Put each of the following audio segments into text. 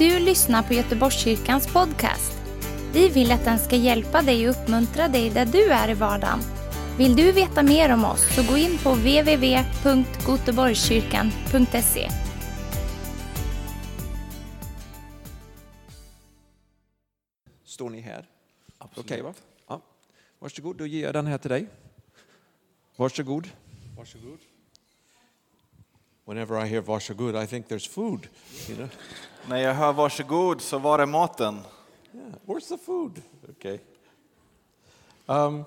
du lyssnar på Göteborgskyrkans podcast. Vi vill att den ska hjälpa dig och uppmuntra dig där du är i vardagen. Vill du veta mer om oss så gå in på www.goteborgskyrkan.se. Står ni här? Okej, va? Ja. Varsågod, då ger jag den här till dig. Varsågod. Varsågod. Whenever I hear varsågod, I think there's food. You know? När jag hör varsågod så var är maten? Yeah, where's the food? Okay. Um,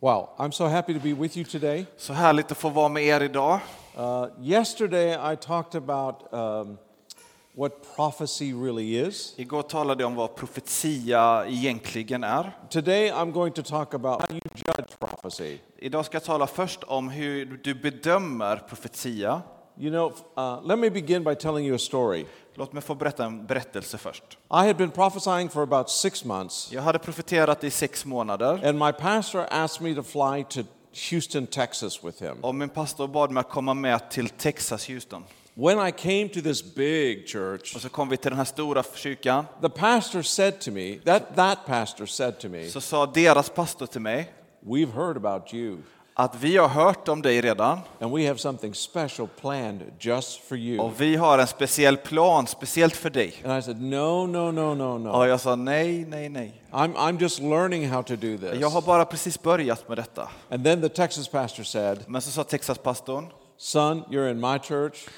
wow, I'm so happy to be with you today. Så härligt att få vara med er idag. Uh, yesterday I talked about um, what prophecy really is. Igår talade jag om vad profetia egentligen är. Today I'm going to talk about how you judge prophecy. Idag ska jag tala först om hur du bedömer profetia. You know, uh, let me begin by telling you a story. Låt mig få berätta en berättelse först. I had been prophesying for about six months, Jag hade profeterat i sex månader and my pastor asked me to fly to Houston, Texas with him. och min pastor bad mig att komma med till Texas, Houston. When I came to this big church, Och så kom vi till den här stora kyrkan. the pastor said to me, that, that pastor said to me, Så sa deras pastor till mig We've heard about you, att vi har hört om dig redan and we have something special planned just for you. och vi har en speciell plan speciellt för dig. And I said, No, no, no, no, no. Och jag sa nej, nej, nej. I'm, I'm just learning how to do this. Jag har bara precis börjat med detta. And then the Texas pastor said, Men så sa Texaspastorn, Son, you're in my church.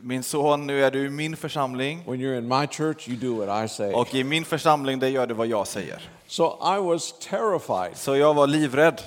min son, nu är du i min församling When you're in my church, you do what I say. och i min församling där gör du vad jag säger. So I was terrified. Så jag var livrädd.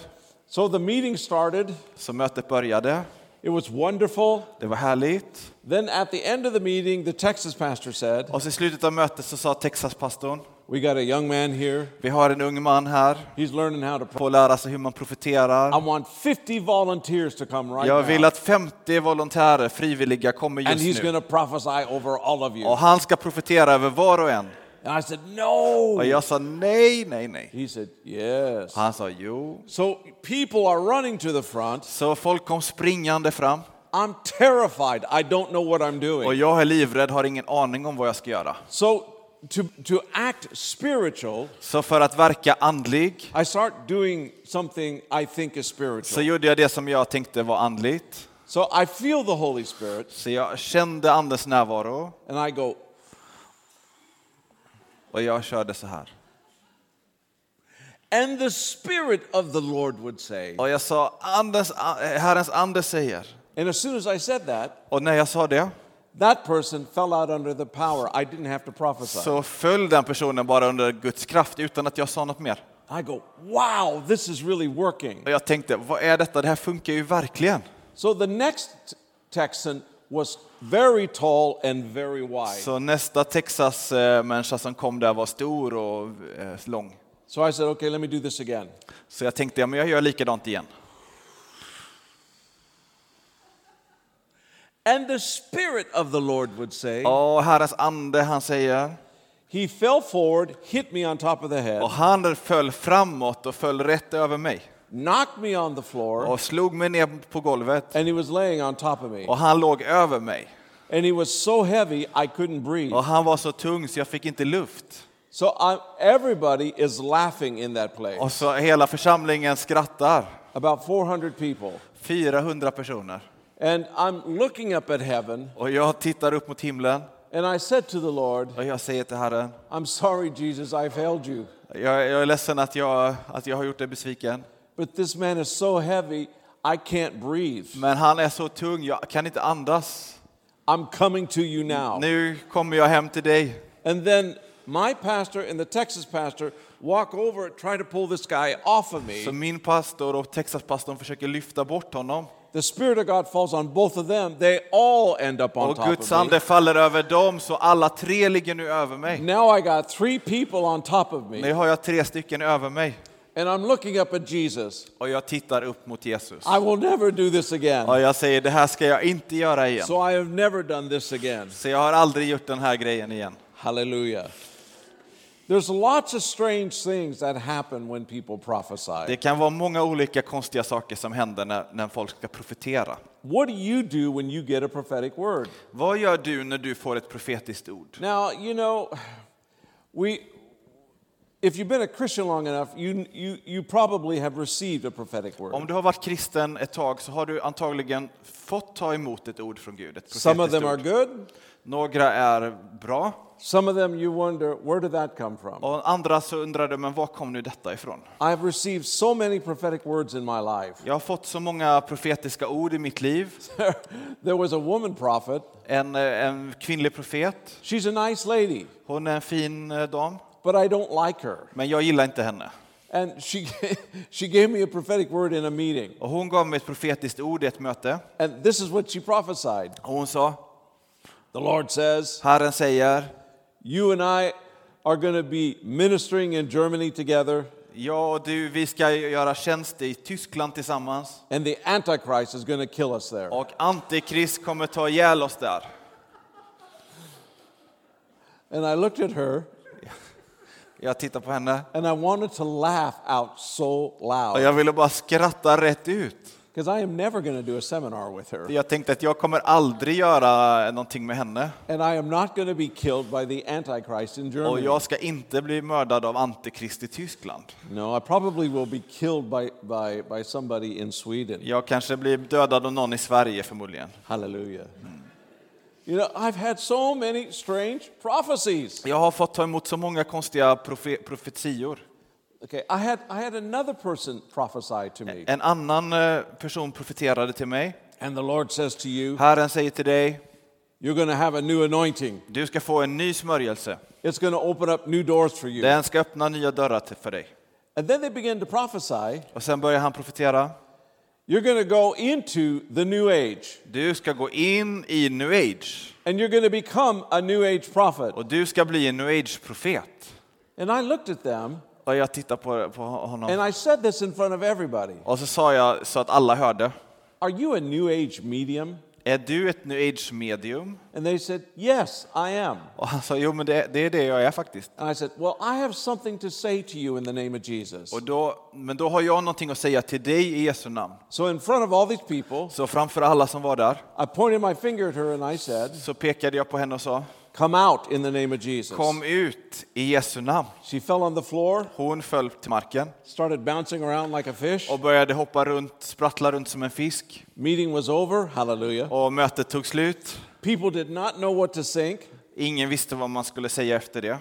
So the meeting started. Så mötet började. It was wonderful. Det var härligt. Then at the end of the meeting, the Texas pastor said, Och i slutet av mötet så sa Texaspastorn, We got a young man here. vi har en ung man här, He's learning how to får lära sig hur man profeterar. I want 50 volunteers to come right Jag vill att 50 volontärer, frivilliga, kommer And he's just going nu. to prophesy over all of you. Och han ska profetera över var och en. And I said, No. Och jag sa nej, nej, nej. He said, Yes. Han sa jo. So people are running to the front. Så folk kom springande fram. I'm terrified. I don't know what I'm Och doing. jag är livrädd, har ingen aning om vad jag ska göra. So to, to act spiritual, Så för att verka andlig I start doing something I think is så spiritual. gjorde jag det som jag tänkte var andligt. So I feel the Holy Spirit Så jag kände andens närvaro and I go, och jag körde så här. and the Spirit of the Lord would say. Och jag sa, andens, Herrens ande säger. And as soon as I said that, Och när jag sa det that person fell out under the power. I didn't have to prophesy. så föll den personen bara under Guds kraft utan att jag sa något mer. I go, wow, this is really working. Och jag tänkte, vad är detta? Det här funkar ju verkligen. So the next Texan was very tall and very wide. Så nästa Texas-människa som kom där var stor och eh, lång. So I said, okay, let me do this again. Så jag tänkte, ja, men jag gör likadant igen. And the Spirit of the Lord would say, Och Herrens ande, han säger, He fell forward, hit me on top of the head, och han föll framåt och föll rätt över mig. Knocked me on the floor, Och slog mig ner på golvet. and he was laying on top of me. Och han låg över mig. And he was so heavy, I couldn't breathe. Och han var så tung så jag fick inte luft. So I, everybody is laughing in that place. Och så hela församlingen skrattar. About 400 people. 400 personer. And I'm looking up at heaven, Och jag tittar upp mot himlen and I said to the Lord, och jag säger till Herren, I'm sorry, Jesus, I failed you. jag, jag är ledsen att jag, att jag har gjort dig besviken. But this man is so heavy, I can't breathe. Men han är så tung, jag kan inte andas. I'm coming to you now. Nu kommer jag hem till dig. And then my pastor and the Texas pastor walk over, try to pull this guy off of Så me. min pastor och Texaspastorn försöker lyfta bort honom. The Spirit of God falls on both of them. They all end up on Och top Guds of me. ande faller över dem, så alla tre ligger nu över mig. Now I got three people on top of Nu me. har jag tre stycken över mig. And I'm looking up at Jesus. Och jag tittar upp mot Jesus. I will never do this again. Och jag säger, det här ska jag inte göra igen. So I have never done this again. Så jag har aldrig gjort den här grejen igen. Hallelujah. There's lots of strange things that happen when people prophesy. Det kan vara många olika konstiga saker som händer när, när folk ska profetera. what do you do when you get a prophetic word? Vad gör du när du får ett profetiskt ord? Now, you know, we, if you've been a Christian long enough, you, you, you probably have received a prophetic word. Om du har varit kristen ett tag så har du antagligen fått ta emot ett ord från Gud. Some of them are ord. good, Några är bra some of them you wonder, where did that come from? och andra så undrar du, men var kom nu detta ifrån? I've received so many prophetic words in my life. Jag har fått så många profetiska ord i mitt liv. there was a woman prophet. En, eh, en kvinnlig profet, She's a nice lady, hon är en fin eh, dam, but I don't like her. men jag gillar inte henne. And she, she gave me a prophetic word in a meeting. Och hon gav mig ett profetiskt ord i ett möte. And this is what she prophesied. Och hon sa, The Lord says, Herren säger, You and I are going to be ministering in Germany together, jag och du, vi ska göra tjänst i Tyskland tillsammans. and the Antichrist is going to kill us there. Och Antikrist kommer ta ihjäl oss där. And I looked at her, Jag tittar på henne and I wanted to laugh out so och loud. jag ville bara skratta rätt ut. Because I am never going to do a seminar with her. Jag tänkte att jag kommer aldrig göra någonting med henne. And I am not going to be killed by the Antichrist in Och Germany. jag ska inte bli mördad av Antikrist i Tyskland. No, I probably will be killed by, by, by somebody in Sweden. Jag kanske blir dödad av någon i Sverige förmodligen. Hallelujah. You know, I've had so many strange prophecies. Jag har fått ta emot så många konstiga profe profetior. Okay, I had, I had another person prophesy to me. En annan eh, person profeterade till mig. And the Lord says to you, Herren säger till dig, You're going to have a new anointing. du ska få en ny smörjelse. It's going to open up new doors for you. Den ska öppna nya dörrar för dig. And then they begin to prophesy. Och sen börjar han profetera. You're going to go into the new age. Du ska gå in i new age. And you're going to become a new age prophet. Och du ska bli en new age-profet. And I looked at them Och jag tittar på, på honom. and I said this in front of everybody Och så sa jag så att alla hörde. Are you a new age medium? Är du ett new age-medium? And they said, Yes, I am. Och han sa, jo men det, det är det jag är faktiskt. And I said, Well, I have something to say to you in the name of Jesus. Och då, men då har jag någonting att säga till dig i Jesu namn. So, in front of all these people, Så framför alla som var där I pointed my finger at her and I said, så pekade jag på henne och sa, Come out in the name of Jesus. kom ut i Jesu namn. She fell on the floor, Hon föll till marken started bouncing around like a fish. och började hoppa runt, sprattla runt som en fisk. Meeting was over. Hallelujah. Och mötet tog slut. People did not know what to think. Ingen visste vad man skulle säga efter det.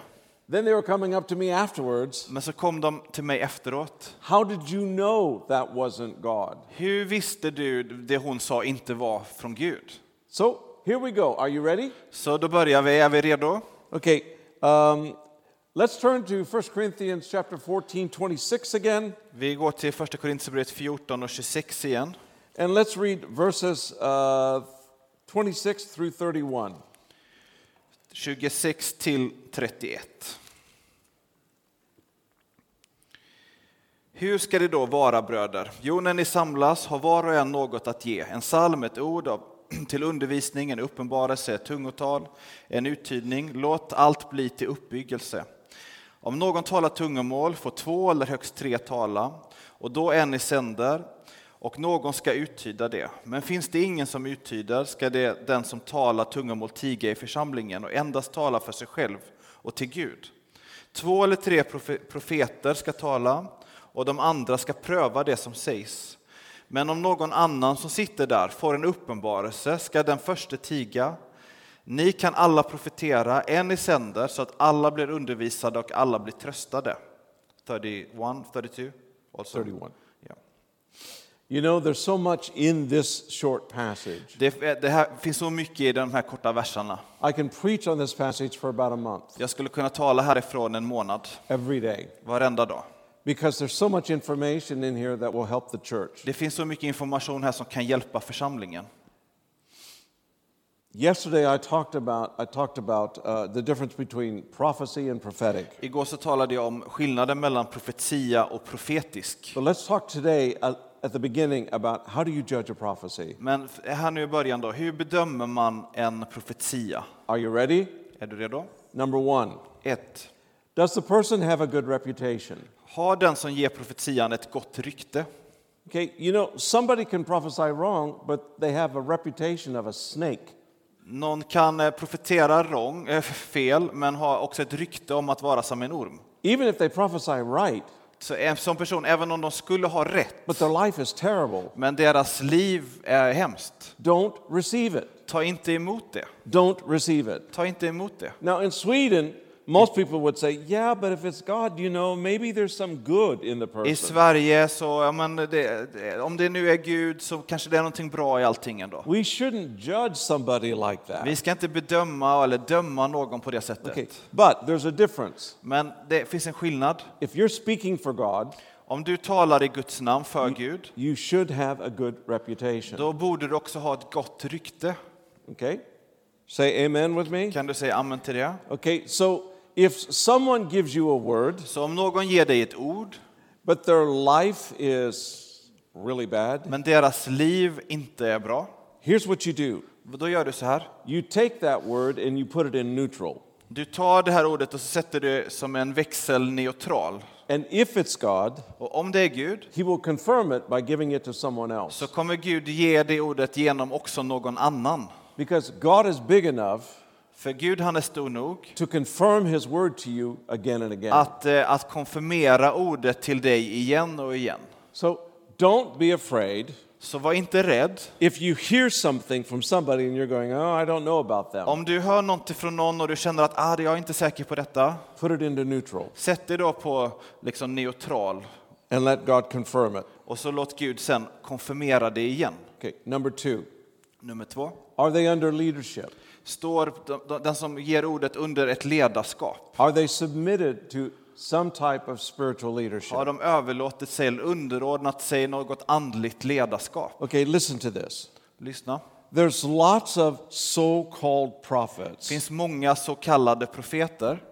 Then they were coming up to me afterwards. Men så kom de till mig efteråt. How did you know that wasn't God? Hur visste du det hon sa inte var från Gud? So here we go. Are you ready? Så då börjar vi. Är vi redo? Okay. Um, let's turn to 1 Corinthians chapter 14, 26 again. Vi går till första Korinthierbrevet 14 och 26 igen. And let's read verses uh, 26 through 31. 26 till 31. Hur ska det då vara bröder? Jo, när ni samlas har var och en något att ge. En psalm, ett ord av, till undervisning, en uppenbarelse, ett tungotal, en uttydning. Låt allt bli till uppbyggelse. Om någon talar tungomål får två eller högst tre tala, och då en i sänder, och någon ska uttyda det. Men finns det ingen som uttyder ska det den som talar tungomål tiga i församlingen och endast tala för sig själv och till Gud. Två eller tre profeter ska tala, och de andra ska pröva det som sägs. Men om någon annan som sitter där får en uppenbarelse ska den förste tiga. Ni kan alla profetera, en i sänder, så att alla blir undervisade och alla blir tröstade. 31, 32? Also. 31. Ja. You know, there's so much in this short passage. Det, det här finns så mycket i de här korta verserna. I can preach on this passage for about a month, Jag skulle kunna tala härifrån en månad, every day, varenda dag. Because there's so much information in here that will help the church. Det finns så mycket information här som kan hjälpa församlingen. Yesterday, I talked about, I talked about uh, the difference between prophecy and prophetic. Igår så talade jag om skillnaden mellan profetia och profetisk. But let's talk today uh, at the beginning about how do you judge a prophecy? Men här nu i början då, hur bedömer man en profetia? Are you ready? Är du redo? Number one, 1. does the person have a good reputation? Har den som ger profetian ett gott rykte? Okay, you know, somebody can prophesy wrong, but they have a reputation of a snake. Någon kan eh, profetera wrong, eh, fel, men har också ett rykte om att vara som en orm. Even if they prophesy right, Så en sån person, även om de skulle ha rätt, but their life is terrible, men deras liv är hemskt, don't receive it. ta inte emot det. Don't receive it. Ta inte emot det. Now, in Sweden, most people would say, yeah, but if it's God, you know, maybe there's some good in the I person. Sverige, så, ja, men det, om det nu är Gud så kanske det är någonting bra i allting ändå. We shouldn't judge somebody like Vi that. ska inte bedöma eller döma någon på det sättet. Okay, but there's a difference. Men det finns en skillnad. If you're speaking for God, Om du talar i Guds namn för Gud, you should have a good reputation. då borde du också ha ett gott rykte. Okay? Say amen with me. Kan du säga amen till det? Okay, so if someone gives you a word, Så om någon ger dig ett ord, but their life is really bad, men deras liv inte är bra, here's what you do då gör du så här. you take that word and you put it in neutral. Du tar det här ordet och så sätter det som en växel neutral. And if it's God, Och om det är Gud, He will confirm it by giving it to someone else. så kommer Gud ge det ordet genom också någon annan. Because God is big enough För Gud han är stor nog to confirm His word to you again and again. att, eh, att konfirmera ordet till dig igen och igen. So don't be afraid Så var inte rädd. if you hear something from somebody and you're going, oh, I don't know about them. Om du hör någonting från någon och du känner att ah, jag är inte säker på detta, Put it into neutral sätt dig då på liksom neutral and let God confirm it. och så låt Gud sen konfirmera det igen. Okay, number two. Nummer två. Are they under leadership? Står de- de- den som ger ordet under ett ledarskap? Are they submitted to some type of spiritual leadership? Har de överlåtit sig eller underordnat sig något andligt ledarskap? Okay, listen to this. Lyssna. There's lots of so called Det prophets finns många så kallade profeter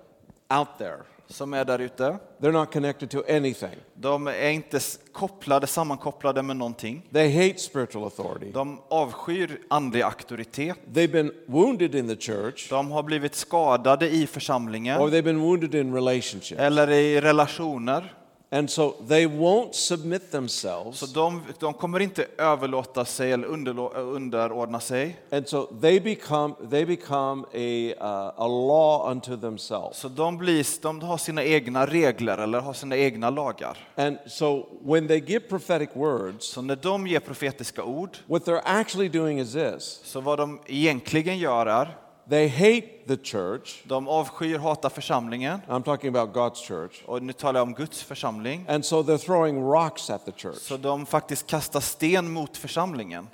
out there. Som är där ute. They're not connected to anything. De är inte kopplade, sammankopplade med någonting. They hate spiritual authority. De avskyr andlig auktoritet. They've been wounded in the church, De har blivit skadade i församlingen or they've been wounded in relationships. eller i relationer. And so they won't submit themselves. Så de, de kommer inte överlåta sig eller underordna sig. And so they become, they become a, uh, a law unto themselves. Så de, blir, de har sina egna regler eller har sina egna lagar. And so when they give prophetic words, Så när de ger profetiska ord, what they're actually doing is this så vad de egentligen gör är, they hate the church. de avskyr, hatar församlingen. I'm talking about God's church. Och nu talar jag om Guds församling. And so they're throwing rocks at the church, Så de faktiskt kastar sten mot församlingen.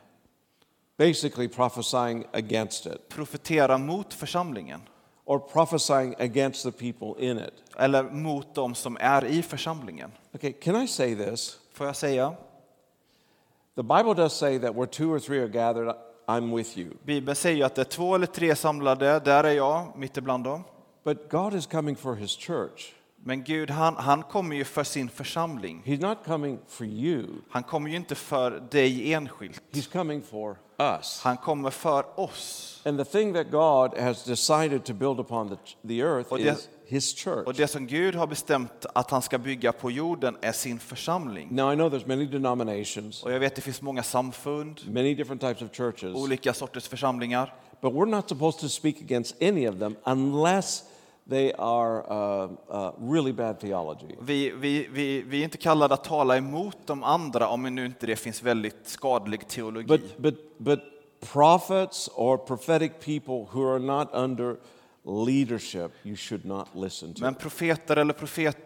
basically prophesying against it Profetera mot församlingen. or prophesying against the people in it. Eller mot de som är i församlingen. Okay, can I say this? Får jag säga? The Bible does say that where two or three are gathered, I'm with you. Bibeln säger att det är två eller tre samlade, där är jag mitt ibland dem. But God is coming for his church. Men Gud, han, han kommer ju för sin församling. He's not coming for you, Han kommer ju inte för dig enskilt. he's coming for us. Han kommer för oss. And the thing that God has decided to build upon the, the earth Och det- is his church. Och det som Gud har bestämt att han ska bygga på jorden är sin församling. Now, I know there's many denominations, Och jag vet att det finns många samfund, many different types of churches, olika sorters församlingar. but we're not supposed to speak against any of them unless they are uh, uh, really bad theology. Vi, vi, vi, vi är inte kallade att tala emot de andra om nu inte det finns väldigt skadlig teologi. But, but, but prophets or prophetic people who are not under leadership, you should not listen to. Men profeter eller profet,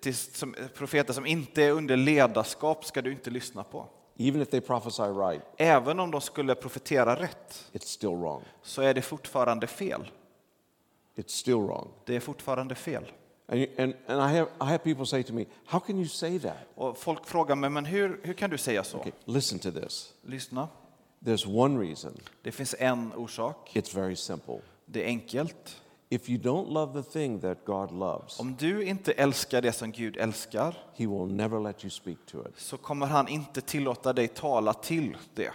till, som, profeter som inte är under ledarskap ska du inte lyssna på. Even if they prophesy right, Även om de skulle profetera rätt it's still wrong. så är det fortfarande fel. It's still wrong. Det är fortfarande fel. And, you- and, and I, have, I have people say to me, How can you say that? Och folk frågar mig, men hur, hur kan du säga så? Okay, listen to this. Lyssna. There's one reason. Det finns en orsak. It's very simple. Det är enkelt. If you don't love the thing that God loves, Om du inte älskar det som Gud älskar He will never let you speak to it. så kommer han inte tillåta dig tala till det.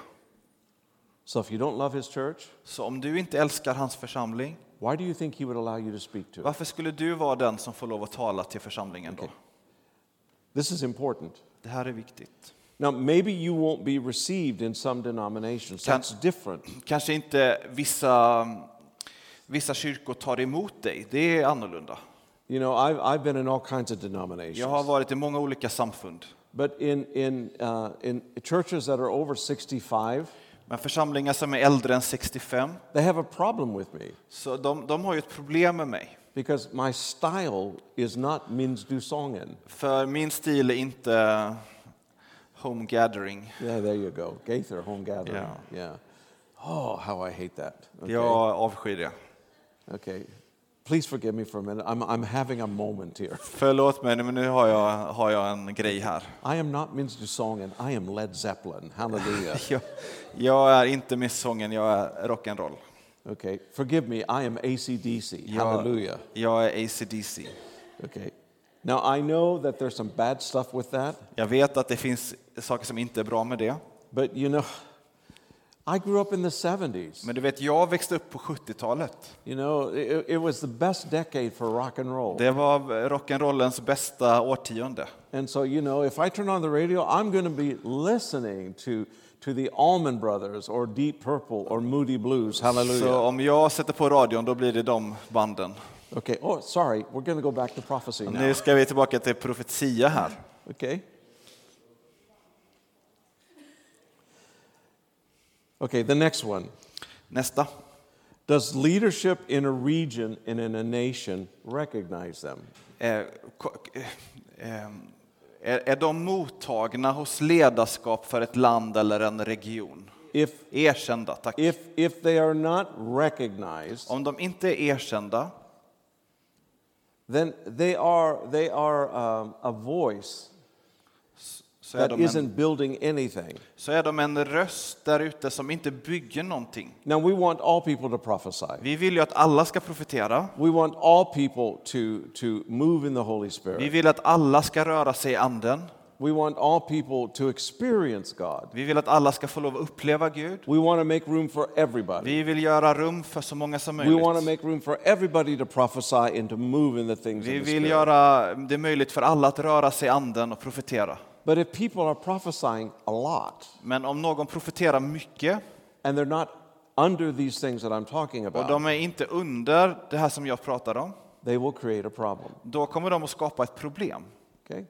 So if you don't love His church, Så om du inte älskar hans församling, why do you think He would allow you to speak to it? varför skulle du vara den som får lov att tala till församlingen då? This is important. Det här är viktigt. Now, maybe you won't be received in some denominations. Can- That's different. Kanske inte vissa, vissa kyrkor tar emot dig. Det är annorlunda. You know, I've, I've been in all kinds of Jag har denominations. varit i många olika samfund. But in, in, uh, in churches that are over 65, Men församlingar som är äldre än 65, they have a problem with me så de, de har ju ett problem med mig. because my style is not Min's du sången. För min stil är inte home gathering. Yeah, there you go. Gaither, home gathering. Yeah. yeah. Oh, how I hate that. Okay. Jag avskyr det. Okay. Please forgive me for a minute. I'm, I'm having a moment here. Förlåt mig, men nu har jag, har jag en grej här. I am not Min's du sången. I am Led Zeppelin. Hallelujah. Jag, jag är inte misssången, jag är rock'n'roll. okay. Forgive me. I am ACDC. Jag, Hallelujah. jag är ACDC. Okay. Now, I know that there's some bad stuff with that, Jag vet att det finns saker som inte är bra med det. but you know, I grew up in the 70s. Men du vet, jag växte upp på 70-talet. You know, it, it was the best decade for rock and roll. Det var rock'n'rollens bästa årtionde. And so, you know, if I turn on the radio, I'm going to be listening to, to the Allman Brothers or Deep Purple or Moody Blues. Hallelujah. Så om jag sätter på radion, då blir det de banden. okay. Oh, sorry. We're going to go back to prophecy now. Nu ska vi tillbaka till profetia här. Okay. Okay, the next one. Nästa. Does leadership in a region and in a nation recognize them? Eh, eh, eh, är, är de mottagna hos ledarskap för ett land eller en region? If, Erkända, tack. if, if they are not recognized, Om de inte är erkända, then they are, they are um, a voice så är, that de en, isn't building anything. så är de en röst där ute som inte bygger någonting. Now, we want all people to prophesy. Vi vill ju att alla ska profetera. We want all people to, to move in the Holy Vi Spirit. vill att alla ska röra sig i anden. We want all people to experience God. Vi vill att alla ska få lov att uppleva Gud. We want to make room for everybody. Vi vill göra rum för så många som We want to möjligt. make room for everybody to prophesy and to move in the things Vi vill göra det möjligt för alla att röra sig i anden och profetera. But if people are prophesying a lot Men om någon profeterar mycket and they're not under these things that I'm talking och about, de är inte under det här som jag pratar om, they will create a problem. då kommer de att skapa ett problem. Okay?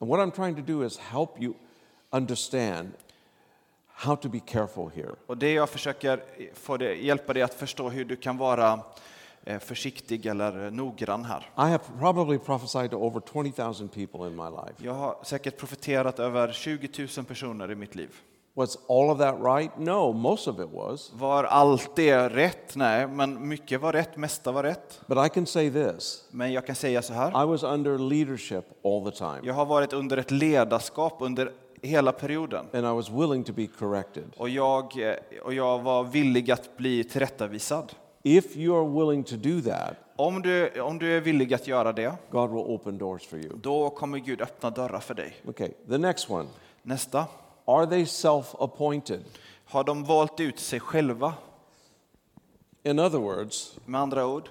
And what I'm trying to do is help you understand how to be careful here. Och det jag försöker få det, hjälpa dig att förstå hur du kan vara försiktig eller noggrann här. I have probably prophesied to over 20,000 people in my life. Jag har säkert profeterat över 20 000 personer i mitt liv. Was all of that right? No, most of it was. Var allt det rätt? Nej, men mycket var rätt, mesta var rätt. But I can say this Men jag kan säga så här. I was under leadership all the time, Jag har varit under ett ledarskap under hela perioden. and I was willing to be corrected. Och jag, eh, och jag var villig att bli tillrättavisad. If you are willing to do that, Om du, om du är villig att göra det, God will open doors for you. då kommer Gud öppna dörrar för dig. Okay, the next one. Nästa. Are they self appointed? Har de valt ut sig själva? In other words, Med andra ord,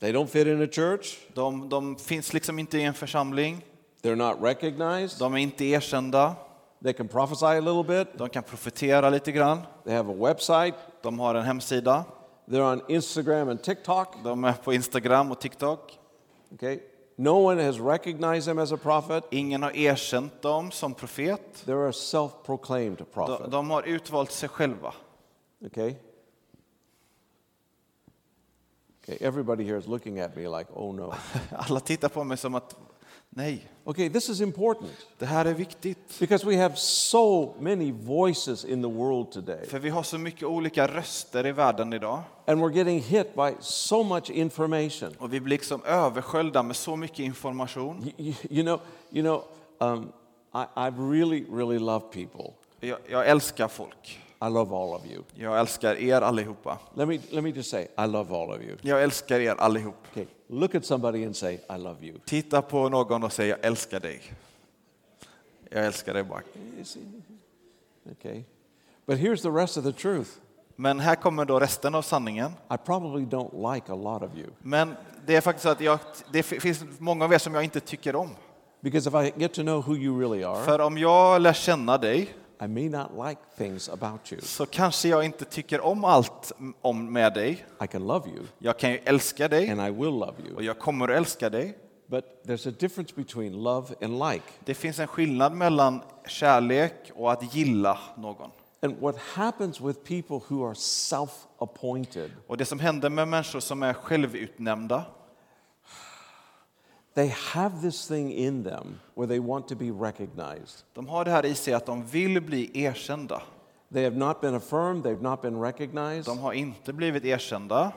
they don't fit in a church, de, de finns liksom inte i en församling, they're not recognized, de är inte erkända, they can prophesy a little bit, de kan profetera lite grann, they have a website, de har en hemsida, they're on Instagram and TikTok. de är på Instagram och TikTok. Okay, no one has recognized them as a prophet. Ingen har erkänt dem som profet. They're a self proclaimed De, prophet. de har utvalt sig själva. Okay? Okay, everybody here is looking at me like, oh no. Alla tittar på mig som att, nej, Okay, this is important det här är viktigt. because we have so many voices in the world today, För vi har så mycket olika röster i världen idag. and we're getting hit by so much information. Och vi blir liksom översköljda med så mycket information. You, you, know, you know um, I, I really, really love people. Jag, jag älskar folk. I love all of you. Jag älskar er allihopa. Let me, let me just say, I love all of you. Jag älskar er allihop. Okay, look at somebody and say, I love you. Titta på någon och säg jag älskar dig. Jag älskar dig see? Okay. But here's the rest of the truth. Men här kommer då resten av sanningen. I probably don't like a lot of you. Men det är faktiskt så att jag, det finns många av er som jag inte tycker om. Because if I get to know who you really are, För om jag lär känna dig I may not like things about you. så kanske jag inte tycker om allt om med dig. I can love you Jag kan ju älska dig and I will love och you. jag kommer att älska dig. But there's a difference between love and like. Det finns en skillnad mellan kärlek och att gilla någon. And what happens with people who are self appointed, Och det som händer med människor som är självutnämnda, they have this thing in them where they want to be recognized. de har det här i sig att de vill bli erkända. They have not been affirmed, they've not been recognized, De har inte blivit erkända,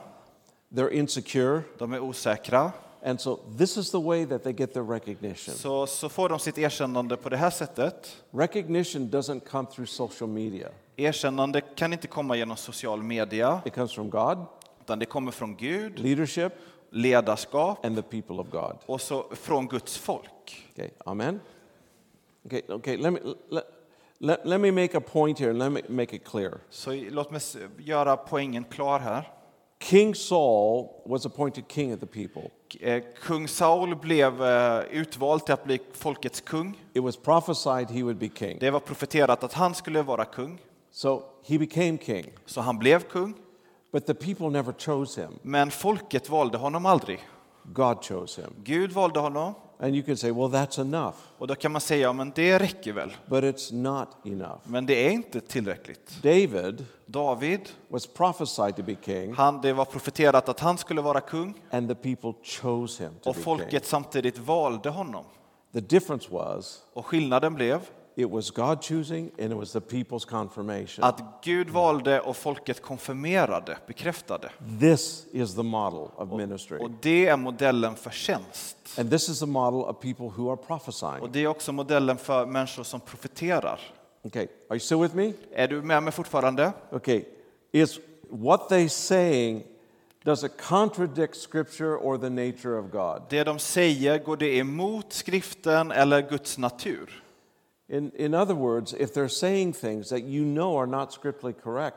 they're insecure, de är osäkra. and so this is the way that they get their recognition. Så, så får de sitt erkännande på det här sättet. Recognition doesn't come through social media, Erkännande kan inte komma genom social media, it comes from God, utan det kommer från Gud, leadership, ledarskap and the people of God. och så från Guds folk. Okay, amen? Okay, okay, let me, let, let, let me make a point here and let me make it clear. Så låt mig göra poängen klar här. King Saul was appointed king of the people. Eh, Kung Saul blev eh, utvald till att bli folkets kung. It was prophesied he would be king. Det var profeterat att han skulle vara kung, So he became king, så han blev kung. But the people never chose him. Men folket valde honom aldrig. God chose him. Gud valde honom. And you can say, well, that's enough. Och då kan man säga, ja men det räcker väl. But it's not enough. Men det är inte tillräckligt. David David, was prophesied to be king, han, det var profeterat att han skulle vara kung and the people chose him to och be king. folket samtidigt valde honom. The difference was Och skillnaden blev it was God choosing and it was the people's confirmation. att Gud valde och folket konfirmerade, bekräftade. This is the model of ministry. Och det är modellen för tjänst. And this is the model of people who are Och prophesying. det är också modellen för människor som profeterar. Okay, are you still with me? Är du med mig fortfarande? Okay, is what they saying does it contradict scripture or the nature of God? Det de säger, går det emot skriften eller Guds natur? In, in other words, if they're saying things that you know are not scripturally correct,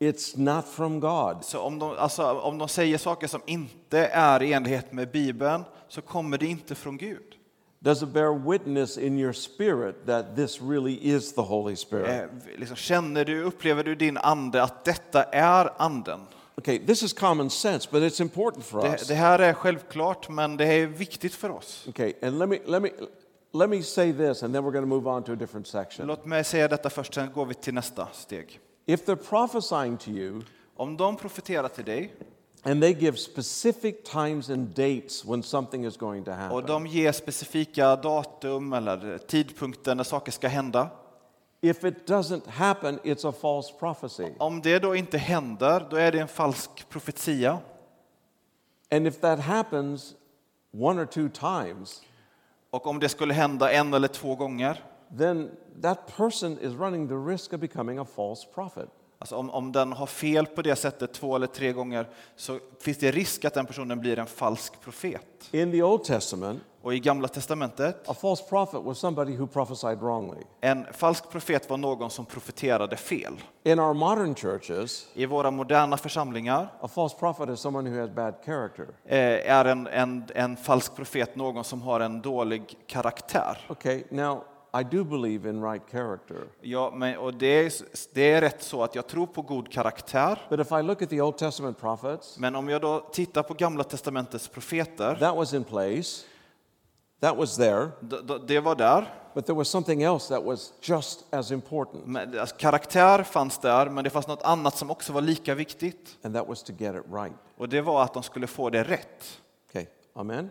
it's not from God. Så om de, alltså, om de säger saker som inte är i enlighet med Bibeln så kommer det inte från Gud. Does it bear witness in your spirit that this really is the Holy Spirit? Eh, liksom, känner du, upplever du din ande att detta är anden? Okay, this is common sense, but it's important for Det, us. det här är självklart, men det är viktigt för oss. Okay, and let me let me let me say this, and then we're going to move on to a different section. Låt mig säga detta först, sen går vi till nästa steg. If they're prophesying to you Om de profeterar till dig and they give specific times and dates when something is going to och happen, de ger specifika datum eller tidpunkter när saker ska hända. if it doesn't happen, it's a false prophecy. Om det då inte händer, då är det en falsk profetia. And if that happens one or two times, Och om det skulle hända en eller två gånger, then that person is running the risk of becoming a false prophet. alltså om, om den har fel på det sättet två eller tre gånger, så finns det risk att den personen blir en falsk profet. In the Old Testament, Och i Gamla Testamentet, a false prophet was somebody who prophesied wrongly. en falsk profet var någon som profeterade fel. In our modern churches, I våra moderna församlingar a false prophet is someone who has bad character. eh, är en, en, en falsk profet någon som har en dålig karaktär. Okay, now I do believe in right character. Ja, men, och det är, det är rätt så att jag tror på god karaktär. But if I look at the Old Testament prophets, Men om jag då tittar på Gamla Testamentets profeter, that was in place, that was there, det var där. but there was something else that was just as important, Men, alltså, karaktär fanns där, men det fanns något annat som också var lika viktigt. and that was to get it right. Och det var att de skulle få det rätt. Okay, amen?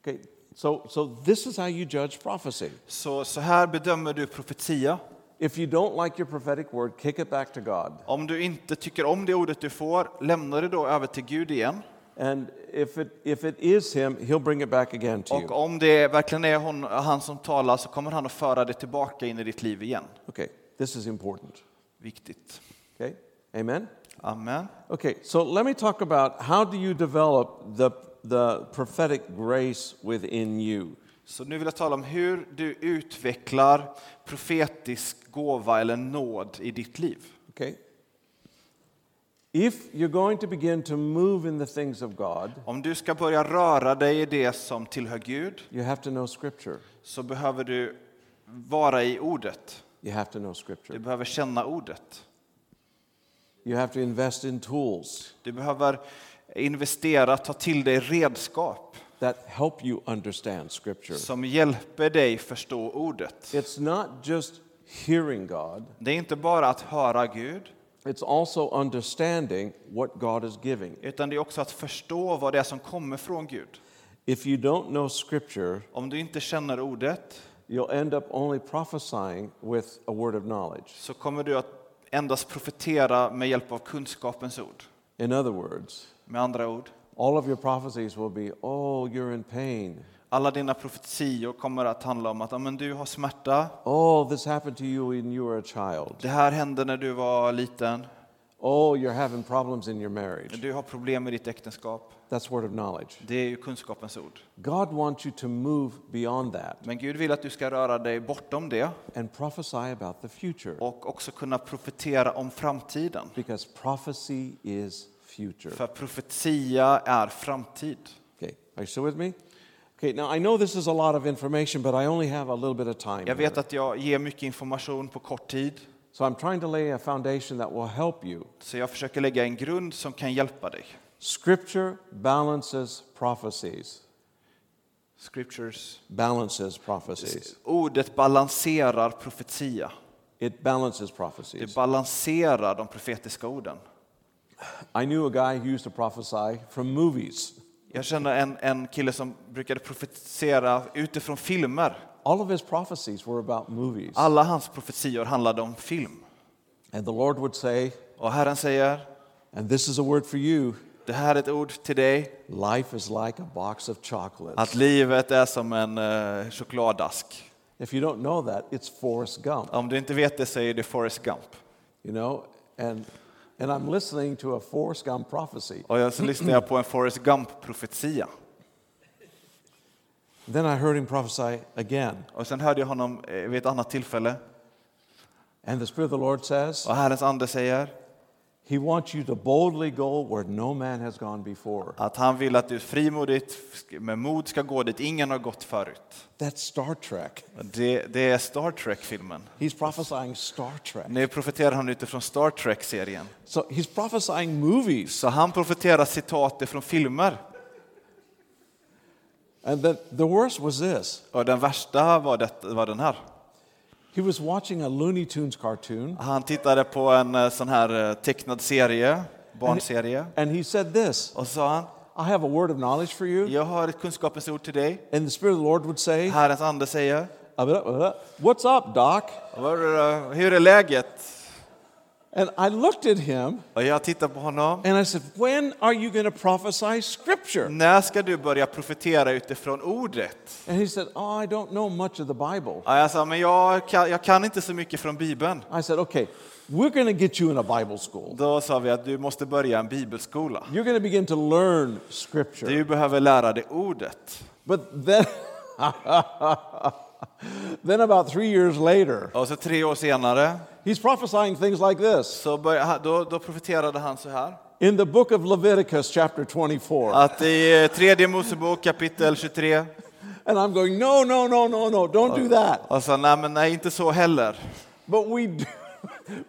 Okay, so, so this is how you judge prophecy. Så, så här bedömer du profetia. If you don't like your prophetic word, kick it back to God. Om du inte tycker om det ordet du får, lämna det då över till Gud igen. And if it, if it is Him, He'll bring it back again to Och you. om det verkligen är hon, han som talar så kommer han att föra det tillbaka in i ditt liv igen. Okay, this is important. Viktigt. Okay, amen? Amen. Okay, so let me talk about how do you develop the, the prophetic grace within you? Så nu vill jag tala om hur du utvecklar profetisk gåva eller nåd i ditt liv. Okay? If you're going to begin to move in the things of God, Om du ska börja röra dig i det som tillhör Gud you have to know Scripture. så behöver du vara i ordet. You have to know Du Scripture. behöver känna ordet. You have to invest in tools Du behöver investera, ta till dig redskap that help you understand Scripture. som hjälper dig förstå ordet. It's not just hearing God, Det är inte bara att höra Gud, it's also understanding what God is giving. utan det är också att förstå vad det är som kommer från Gud. If you don't know Scripture, Om du inte känner ordet you'll end up only prophesying with a word of knowledge. så kommer du att endast profetera med hjälp av kunskapens ord. In other words, Med andra ord, all of your prophecies will be, oh, you're in pain. Alla dina profetior kommer att handla om att men du har smärta, Oh, this happened to you when you were a child. det här hände när du var liten, Oh, you're having problems in your marriage. du har problem med ditt äktenskap. That's word of knowledge. Det är ju kunskapens ord. God wants you to move beyond that Men Gud vill att du ska röra dig bortom det and prophesy about the future och också kunna profetera om framtiden. because prophecy is future. För profetia är framtid. Okay, are you still with me? Okay, now I know this is a lot of information, but I only have a little bit of time. Jag vet here. att jag ger mycket information på kort tid, So I'm trying to lay a foundation that will help you. så jag försöker lägga en grund som kan hjälpa dig. Scripture balances prophecies. Scriptures. Balances prophecies. Ordet balanserar profetia. It balances Det prophecies. balanserar de profetiska orden. I knew a guy who used to prophesy from movies. Jag känner en, en kille som brukade profetisera utifrån filmer. All of his prophecies were about movies. Alla hans profetior handlade om film. And the Lord would say, Och Herren säger, and this is a word for you det här är ett ord till dig, life is like a box of chocolates. att livet är som en uh, chokladask. If you don't know that, it's Forrest Gump, Om du inte vet det så är det Forrest Gump. you know? And, and I'm listening to a Forrest Gump prophecy. Och jag, så lyssnade jag på en Forrest Gump-profetia. Then I heard him prophesy again. Och sen hörde jag honom eh, vid ett annat tillfälle. And the Spirit of the Lord says, Och Herrens ande säger He wants you to boldly go where no man has gone before. att han vill att du frimodigt med mod ska gå dit ingen har gått förut. That's Star Trek. Det, det är Star Trek-filmen. He's prophesying Star Trek. Nu profeterar han utifrån Star Trek-serien. So he's prophesying movies. Så han profeterar citat från filmer. And the, the worst was this Och den värsta var, det, var den här. He was watching a Looney Tunes cartoon, Han tittade på en eh, sån här eh, tecknad serie, barnserie. and he said this Och sa han, I have a word of knowledge for you. jag har ett kunskapens ord till dig. And the Spirit of the Lord would say, Herrens ande säger, What's up, Doc? "Vad är det- hur är läget? And I looked at him Och jag tittar på honom. and I said, When are you going to prophesy scripture? När ska du börja profetera utifrån ordet? And he said, Oh, I don't know much of the Bible. Ja, jag sa, men jag kan, jag kan inte så mycket från Bibeln. I said, Okay, we're going to get you in a Bible school. Då sa vi att du måste börja en bibelskola. You're going to begin to learn scripture. Du behöver lära dig ordet. But then, then about three years later, Och så tre år senare he's prophesying things like this. så började, då, då profeterade han så här. In the book of Leviticus, chapter 24. Att i eh, tredje Mosebok kapitel 23. And I'm going, No, no, no, no, no, don't do that. Och så, nej men nej, inte så heller. But we do,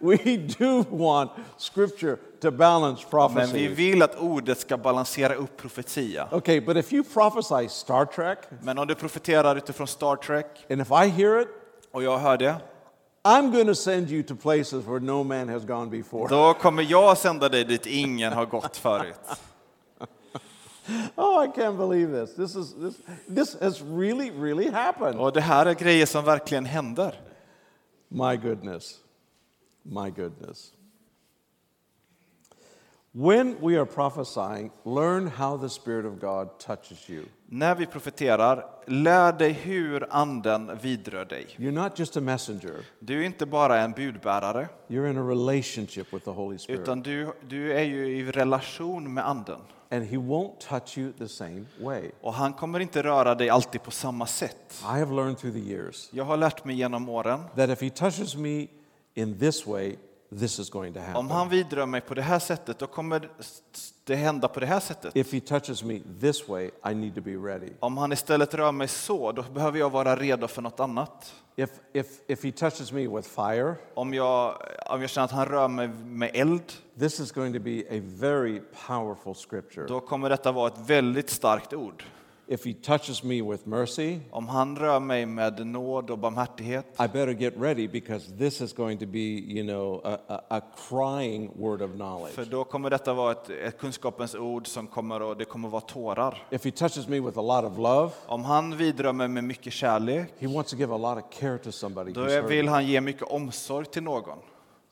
we do want scripture to balance Men vi prophecy. vill att ordet ska balansera upp profetia. Okay, but if you prophesy Star Trek, Men om du profeterar utifrån Star Trek and if I hear it, och jag hör det, I'm going to send you to places where no man has gone before. då kommer jag sända dig dit ingen har gått förut. Oh, I can't believe this. This is this this has really, really happened. Och det här är grejer som verkligen händer. My goodness. My goodness. When we are prophesying, learn how the Spirit of God touches you. När vi profeterar, lär dig hur anden vidrör dig. You're not just a messenger, Du är inte bara en budbärare, you're in a relationship with the Holy Spirit. utan du, du är ju i relation med anden. And He won't touch you the same way. Och han kommer inte röra dig alltid på samma sätt. I have learned through the years Jag har lärt mig genom åren that if He touches me in this way, this is going to Om happen. han vidrör mig på det här sättet, då kommer det hända på det här sättet. If he touches me this way, I need to be ready. Om han istället rör mig så, då behöver jag vara redo för något annat. If, if, if he touches me with fire, Om jag, om jag känner att han rör mig med eld, this is going to be a very powerful scripture. då kommer detta vara ett väldigt starkt ord. If he touches me with mercy, Om han rör mig med nåd och barmhärtighet, I better get ready because this is going to be, you know, a, a, a crying word of för knowledge. då kommer detta vara ett, ett kunskapens ord som kommer att, det kommer vara tårar. If he touches me with a lot of love, Om han vidrör mig med mycket kärlek, he wants to give a lot of care to somebody. då vill han ge mycket omsorg till någon.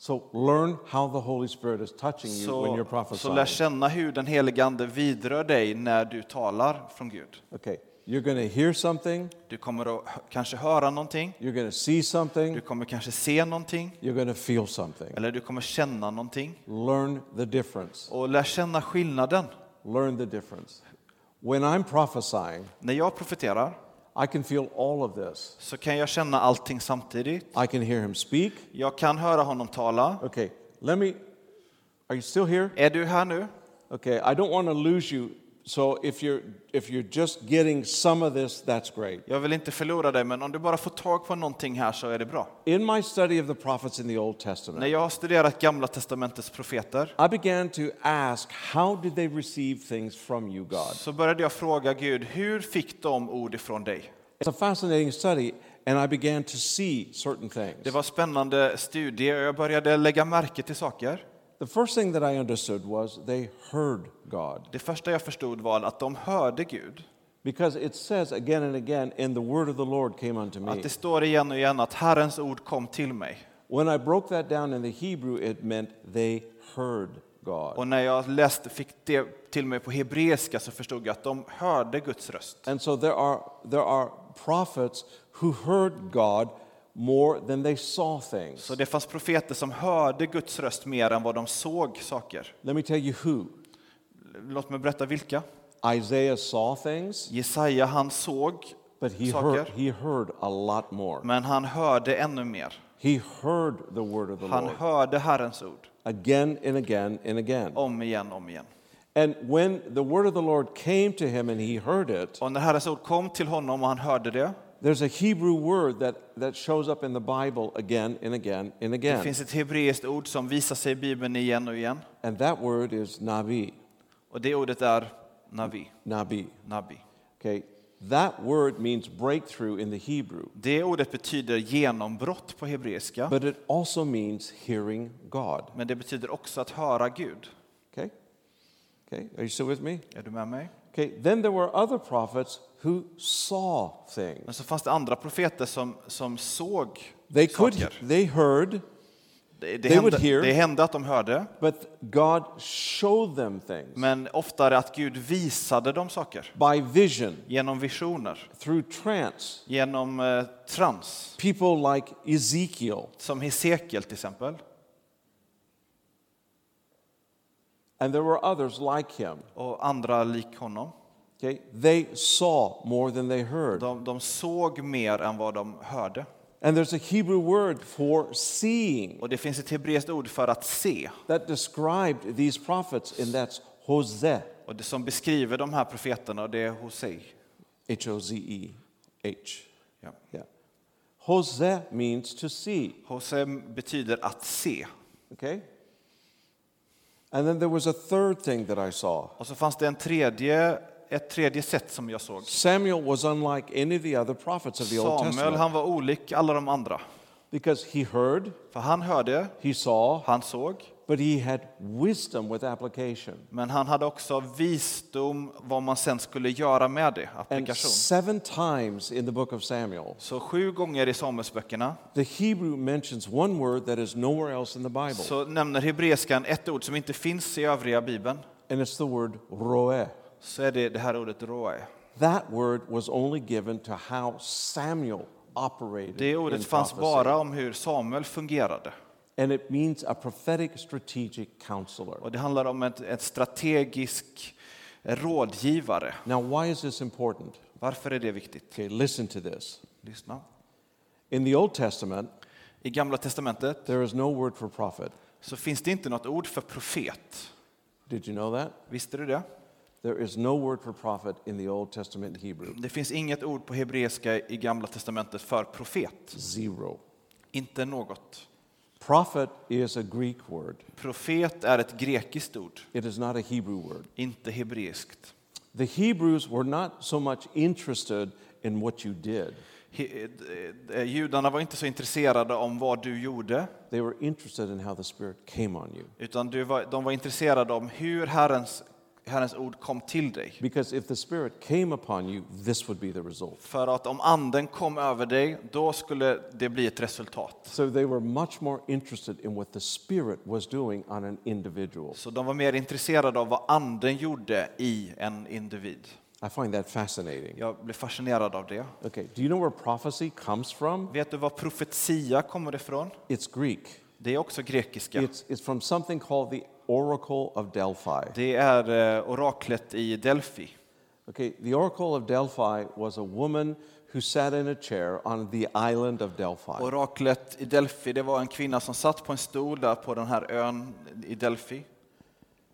So learn how the Holy Spirit is touching you when you're Så, så lär prophesying. känna hur den helige Ande vidrör dig när du talar från Gud. Okay, you're going to hear something, Du kommer att kanske höra någonting, you're going to see something, du kommer kanske se någonting, you're going to feel something. eller du kommer känna någonting. Learn the difference. Och lär känna skillnaden. Learn the difference. When I'm prophesying, När jag profeterar I can feel all of this. så kan jag känna allting samtidigt. I can hear him speak. Jag kan höra honom tala. Okay, let me. Are you still here? Är du här nu? Okay, I don't want to lose you. So if you're if you're just getting some of this, that's great. Jag vill inte förlora dig, men om du bara får tag på någonting här så är det bra. In my study of the prophets in the Old När Testament, jag har studerat Gamla Testamentets profeter I began to ask, how did they receive things from you, God? så började jag fråga Gud, hur fick de ord ifrån dig? It's a fascinating study, and I began to see certain things. Det var spännande studie och jag började lägga märke till saker. The first thing that I understood was they heard God. Det första jag förstod var att de hörde Gud. Because it says again and again, and the word of the Lord came unto me. Att det står igen och igen att Herrens ord kom till mig. When I broke that down in the Hebrew, it meant they heard God. Och när jag läste, fick det till mig på hebreiska så förstod jag att de hörde Guds röst. And so there are, there are prophets who heard God more than they saw things. Så det fanns profeter som hörde Guds röst mer än vad de såg saker. Let me tell you who. Låt mig berätta vilka. Isaiah saw things, Jesaja han såg but he saker, heard, he heard a lot more. men han hörde ännu mer. He heard the word of the Han Lord hörde Herrens ord again and again and again. om igen, om igen. And when the word of the Lord came to him and he heard it, Och när Herrens ord kom till honom och han hörde det, there's a Hebrew word that, that shows up in the Bible again and again and det again. finns ett hebreiskt ord som visar sig i Bibeln igen och igen. And that word is nabi. Och det ordet är navi, Nabi. nabi. Okay, that word means breakthrough in the Hebrew, Det ordet betyder genombrott på hebreiska, but it also means hearing God. men det betyder också att höra Gud. Okay? Okay, are you still with me? Är du med mig? Okay, then there were other prophets who saw things. Men så fanns det andra profeter som, som såg They could, saker. they heard, Det, det, they would hände, hear. det hände att de hörde, but God showed them things men oftare att Gud visade dem saker. by vision, Genom visioner, through trance. genom eh, trans. People like Ezekiel, Som Hesekiel till exempel. And there were others like him. Och andra lik honom. Okay, they saw more than they heard. De, de såg mer än vad de hörde. And there's a Hebrew word for seeing Och det finns ett hebreiskt ord för att se. that described these prophets, and that's Hosea, Och det som beskriver de här profeterna, det är Hosei. H O Z E H. Ja. Yeah. Hosea means to see. Hosei betyder att se. Okay? And then there was a third thing that I saw. Och så fanns det en tredje, ett tredje sätt som jag såg. Samuel was unlike any of the other prophets of the Old Samuel, Testament han var olik alla de andra. because he heard, För han hörde, he saw, han såg, but he had wisdom with application. men han hade också visdom vad man sen skulle göra med det, And seven times in the book of Samuel, Så sju gånger i Samuelsböckerna the Hebrew mentions one word that is nowhere else in the Bible, så nämner hebreiskan ett ord som inte finns i övriga bibeln. and it's the word roe. Så är det det här ordet roe. That word was only given to how Samuel operated Det ordet fanns bara om hur Samuel fungerade. And it means a prophetic strategic counselor. Och det handlar om ett, ett strategisk rådgivare. Now, why is this important? Varför är det viktigt? Okay, listen to this. Lyssna. In the Old Testament, I Gamla Testamentet there is no word for prophet. så finns det inte något ord för profet. Did you know that? Visste du det? There is no word for prophet in the Old Testament Hebrew. Det finns inget ord på hebreiska i Gamla testamentet för profet. Zero. Inte något. Prophet is a Greek word. Profet är ett grekiskt ord, It is not a Hebrew word. inte hebreiskt. The Hebrews were not so much interested in what you did. He- eh, eh, Judarna var inte så intresserade om vad du gjorde, They were interested in how the Spirit came on you. utan du var, de var intresserade om hur Herrens, Herrens ord kom till dig. Because if the Spirit came upon you, this would be the result. För att om anden kom över dig, då skulle det bli ett resultat. So they were much more interested in what the Spirit was doing on an individual. Så de var mer intresserade av vad anden gjorde i en individ. I find that fascinating. Jag blev fascinerad av det. Okay, do you know where prophecy comes from? Vet du var profetia kommer ifrån? It's Greek. Det är också grekiska. It's, it's from something called the Oracle of Delphi. Det är eh, oraklet i Delphi. Okay, the Oracle of Delphi was a woman who sat in a chair on the island of Delphi. Oraklet i Delphi, det var en kvinna som satt på en stol där på den här ön i Delphi.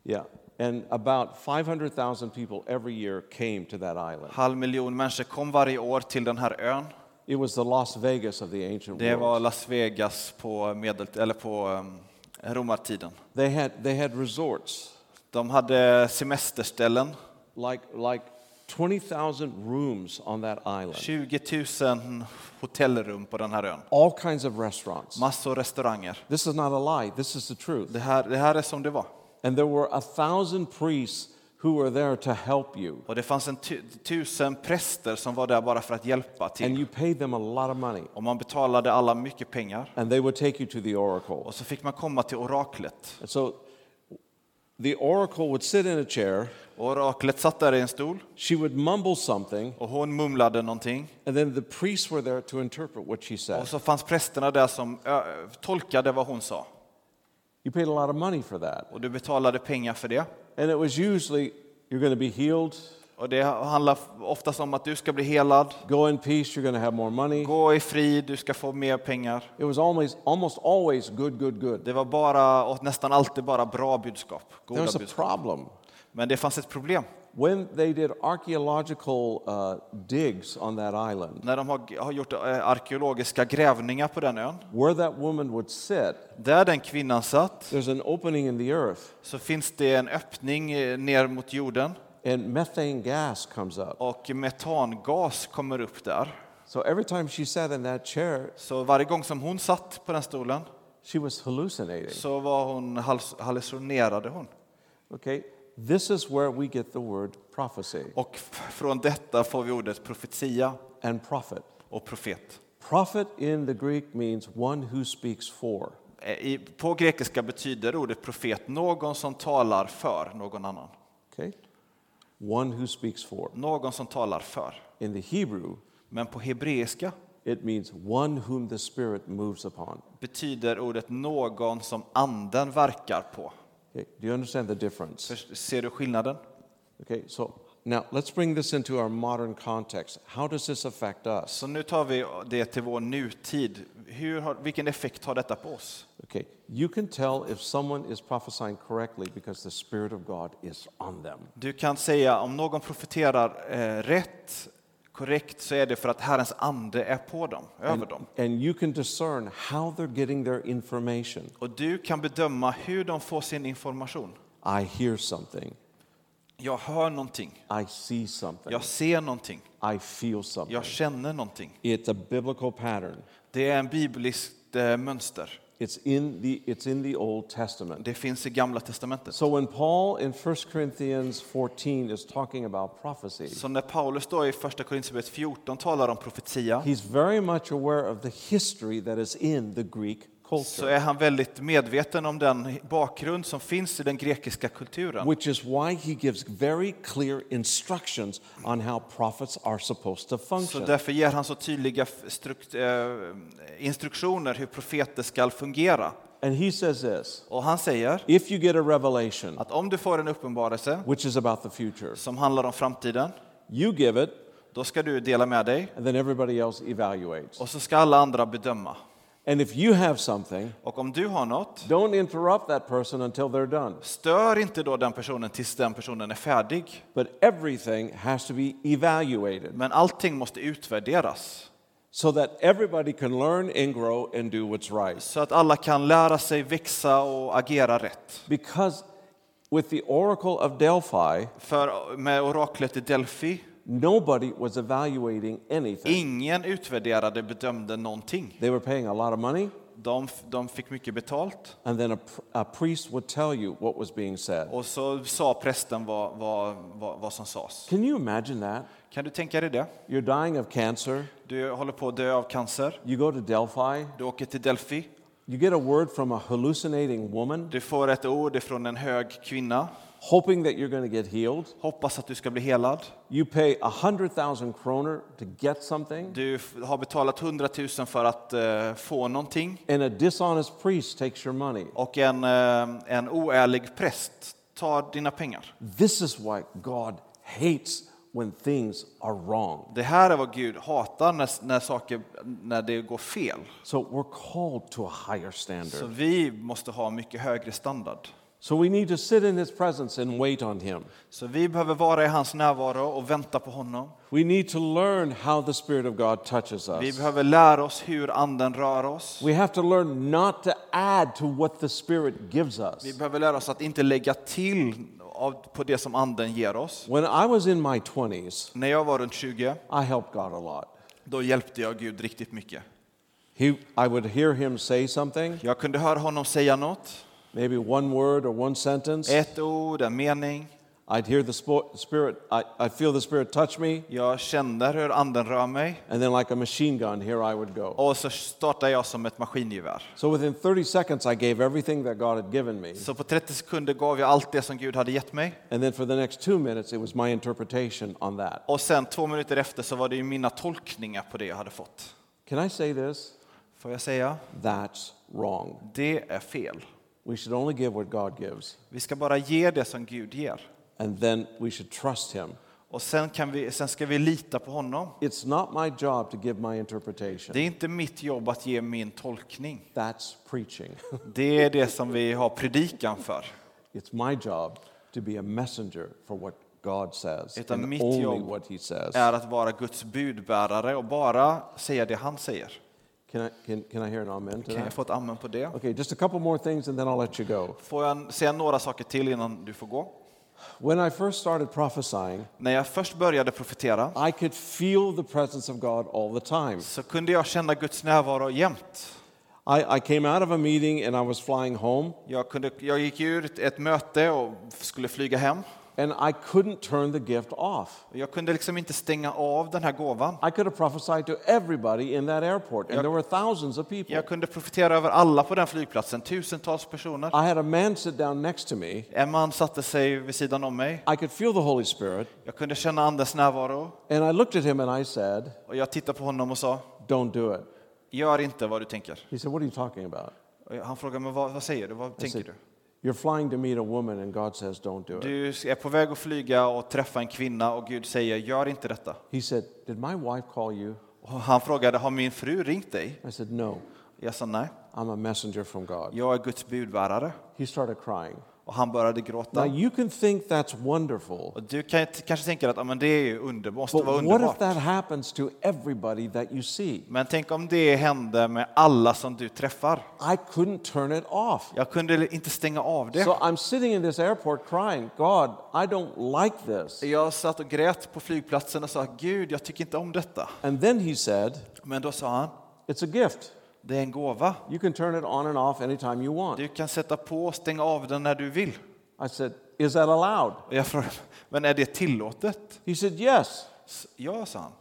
Yeah, and about 500,000 people every year came to that island. Halv miljon människor kom varje år till den här ön. It was the Las Vegas of the ancient Det var world. Las Vegas på, medel, eller på um, romartiden. They had, they had resorts, De hade semesterställen, like, like 20,000 rooms on that island, 20 000 hotellrum på den här ön. all kinds of restaurants. Massor restauranger. This is not a lie, this is the truth. Det här, det här är som det var. And there were a thousand priests who were there to help you. Och det fanns en tu, tusen präster som var där bara för att hjälpa And till. you paid them a lot of money. Och man betalade alla mycket pengar. And they would take you to the oracle. Och så fick man komma till oraklet. And so the oracle would sit in a chair, Oraklet satt där i en stol she would mumble something, och hon mumlade någonting. and then the priests were there to interpret what she said. Och så fanns prästerna där som tolkade vad hon sa. You paid a lot of money for that. Och du betalade pengar för det. And it was usually you're going to be healed, Och det handlar oftast om att du ska bli helad. go in peace, you're going to have more money. Gå i frid, du ska få mer pengar. It was always, almost always good, good, good. Det var bara, nästan alltid bara bra budskap. There Goda was a budskap. problem. Men det fanns ett problem. When they did archaeological uh, digs on that island, När de har, har gjort eh, arkeologiska grävningar på den ön, where that woman would sit, där den kvinnan satt, there's an opening in the earth, så finns det en öppning eh, ner mot jorden and methane gas comes up. och metangas kommer upp där. So every time she sat in that chair, Så varje gång som hon satt på den stolen she was hallucinating. så var hon, hallucinerade hon. Okay? This is where we get the word prophecy Och från detta får vi ordet profetia and prophet. och profet. Prophet in the Greek means one who speaks for. Eh, I, på grekiska betyder ordet profet någon som talar för någon annan. Okay? One who speaks for. Någon som talar för. In the Hebrew, Men på hebreiska it means one whom the Spirit moves upon. betyder ordet någon som anden verkar på. Okay? Do you understand the difference? Ser du skillnaden? Okay, so now let's bring this into our modern context. How does this affect us? Så nu tar vi det till vår nutid. Hur har, vilken effekt har detta på oss? Okay, you can tell if someone is prophesying correctly because the Spirit of God is on them. Du kan säga om någon profeterar eh, rätt, korrekt, så är det för att Herrens ande är på dem, över dem. And you can discern how they're getting their information. Och du kan bedöma hur de får sin information. I hear something, Jag hör någonting, I see something, jag ser någonting, I feel something. jag känner någonting. It's a biblical pattern. Det är en bibliskt eh, mönster. It's in the, it's in the Old Testament. Det finns i Gamla Testamentet. So when Paul in 1 Corinthians 14 is talking about prophecy, Så när Paulus då i Första Korinthierbrevet 14 talar om profetia he's very much aware of the history that is in the Greek så är han väldigt medveten om den bakgrund som finns i den grekiska kulturen. which is why he gives very clear instructions on how prophets are supposed to Så function. därför ger han så tydliga eh, instruktioner hur profeter ska fungera. And he says this Och han säger if you get a revelation, att om du får en uppenbarelse which is about the future, som handlar om framtiden, you give it, då ska du dela med dig and then everybody else evaluates. och så ska alla andra bedöma. And if you have something, Och om du har något, don't interrupt that person until they're done. stör inte då den personen tills den personen är färdig. But everything has to be evaluated Men allting måste utvärderas so that everybody can learn and grow and do what's right. så att alla kan lära sig växa och agera rätt. Because with the oracle of Delphi, För med oraklet i Delphi, nobody was evaluating anything. ingen utvärderade bedömde någonting. They were paying a lot of money, De, de fick mycket betalt and then a, a priest would tell you what was being said. och så sa prästen vad, vad, vad, vad som sades. Can you imagine that? Kan du tänka dig det? You're dying of cancer, Du håller på att dö av cancer, you go to Delphi, du åker till Delphi, you get a word from a hallucinating woman, du får ett ord från en hög kvinna, hoping that you're going to get healed. hoppas att du ska bli helad. You pay a hundred thousand kroner to get something, Du har betalat 100 000 för att eh, få någonting and a dishonest priest takes your money. och en, eh, en oärlig präst tar dina pengar. This is why God hates when things are wrong. Det här är vad Gud hatar när, när saker när det går fel. So we're called to a higher Så standard. vi måste ha mycket högre standard. So we need to sit in His presence and wait on Him. Så vi behöver vara i hans närvaro och vänta på honom. We need to learn how the Spirit of God touches Vi us. behöver lära oss hur anden rör oss. We have to learn not to add to what the Spirit gives us. Vi behöver lära oss att inte lägga till på det som anden ger oss. When I was in my 20s, När jag var runt 20, I helped God a lot. då hjälpte jag Gud riktigt mycket. He, I would hear Him say something, Jag kunde höra honom säga något, maybe one word or one sentence. ett ord, en mening. I'd hear the Spirit, I, I feel the Spirit touch me, Jag kände hur anden rör mig and then like a machine gun, here I would go. och så startade jag som ett maskingevär. So within 30 seconds, I gave everything that God had given me. Så på 30 sekunder gav jag allt det som Gud hade gett mig. And then for the next two minutes, it was my interpretation on that. Och sen två minuter efter så var det ju mina tolkningar på det jag hade fått. Can I say this? Får jag säga? That's wrong. Det är fel. We should only give what God gives, Vi ska bara ge det som Gud ger. and then we should trust Him. Och sen, kan vi, sen ska vi lita på honom. It's not my job to give my interpretation. Det är inte mitt jobb att ge min tolkning. That's preaching. Det är det som vi har predikan för. it's my job to be a messenger for what God says, Utan and mitt only jobb what He says. är att vara Guds budbärare och bara säga det han säger. Can I, can, can I hear an amen to Kan jag that? få ett amen på det? Okay, just a couple more things and then I'll let you go. Får jag säga några saker till innan du får gå? When I first started prophesying, När jag först började profetera I could feel the presence of God all the time. så kunde jag känna Guds närvaro jämt. I, I came out of a meeting and I was flying home, Jag, kunde, jag gick ur ett, ett möte och skulle flyga hem. And I couldn't turn the gift off. Jag kunde liksom inte stänga av den här gåvan. I could have prophesied to everybody in that airport, and Jag- there were thousands of people. Jag kunde profetera över alla på den flygplatsen, tusentals personer. I had a man sit down next to me. En man satte sig vid sidan om mig. I could feel the Holy Spirit, Jag kunde känna Andens närvaro. and I looked at him and I said, Och jag tittade på honom och sa, Don't do it. gör inte vad du tänker. He said, What are you talking about? Han frågade, men vad, vad säger du? Vad I tänker said, du? You're flying to meet a woman, and God says, Don't do it. Du är på väg att flyga och träffa en kvinna och Gud säger, gör inte detta. He said, Did my wife call you? Och han frågade, har min fru ringt dig? I said, No, Jag sa nej, I'm a messenger from God. jag är Guds budbärare. He started crying. Och han började Now, gråta. you can think that's wonderful, Och du kan kanske tänka att ja, men det är ju under, måste but vara what if underbart. that happens to everybody that you see? Men tänk om det hände med alla som du träffar. I couldn't turn it off. Jag kunde inte stänga av det. So I'm sitting in this airport crying, God, I don't like this. Jag satt och grät på flygplatsen och sa, Gud, jag tycker inte om detta. And then he said, Men då sa han, It's a gift. Det är en gåva. You can turn it on and off anytime you want. Du kan sätta på och stänga av den när du vill. I said, Is that allowed? Jag frågade, men är det tillåtet? He said, Yes. Ja, sa han.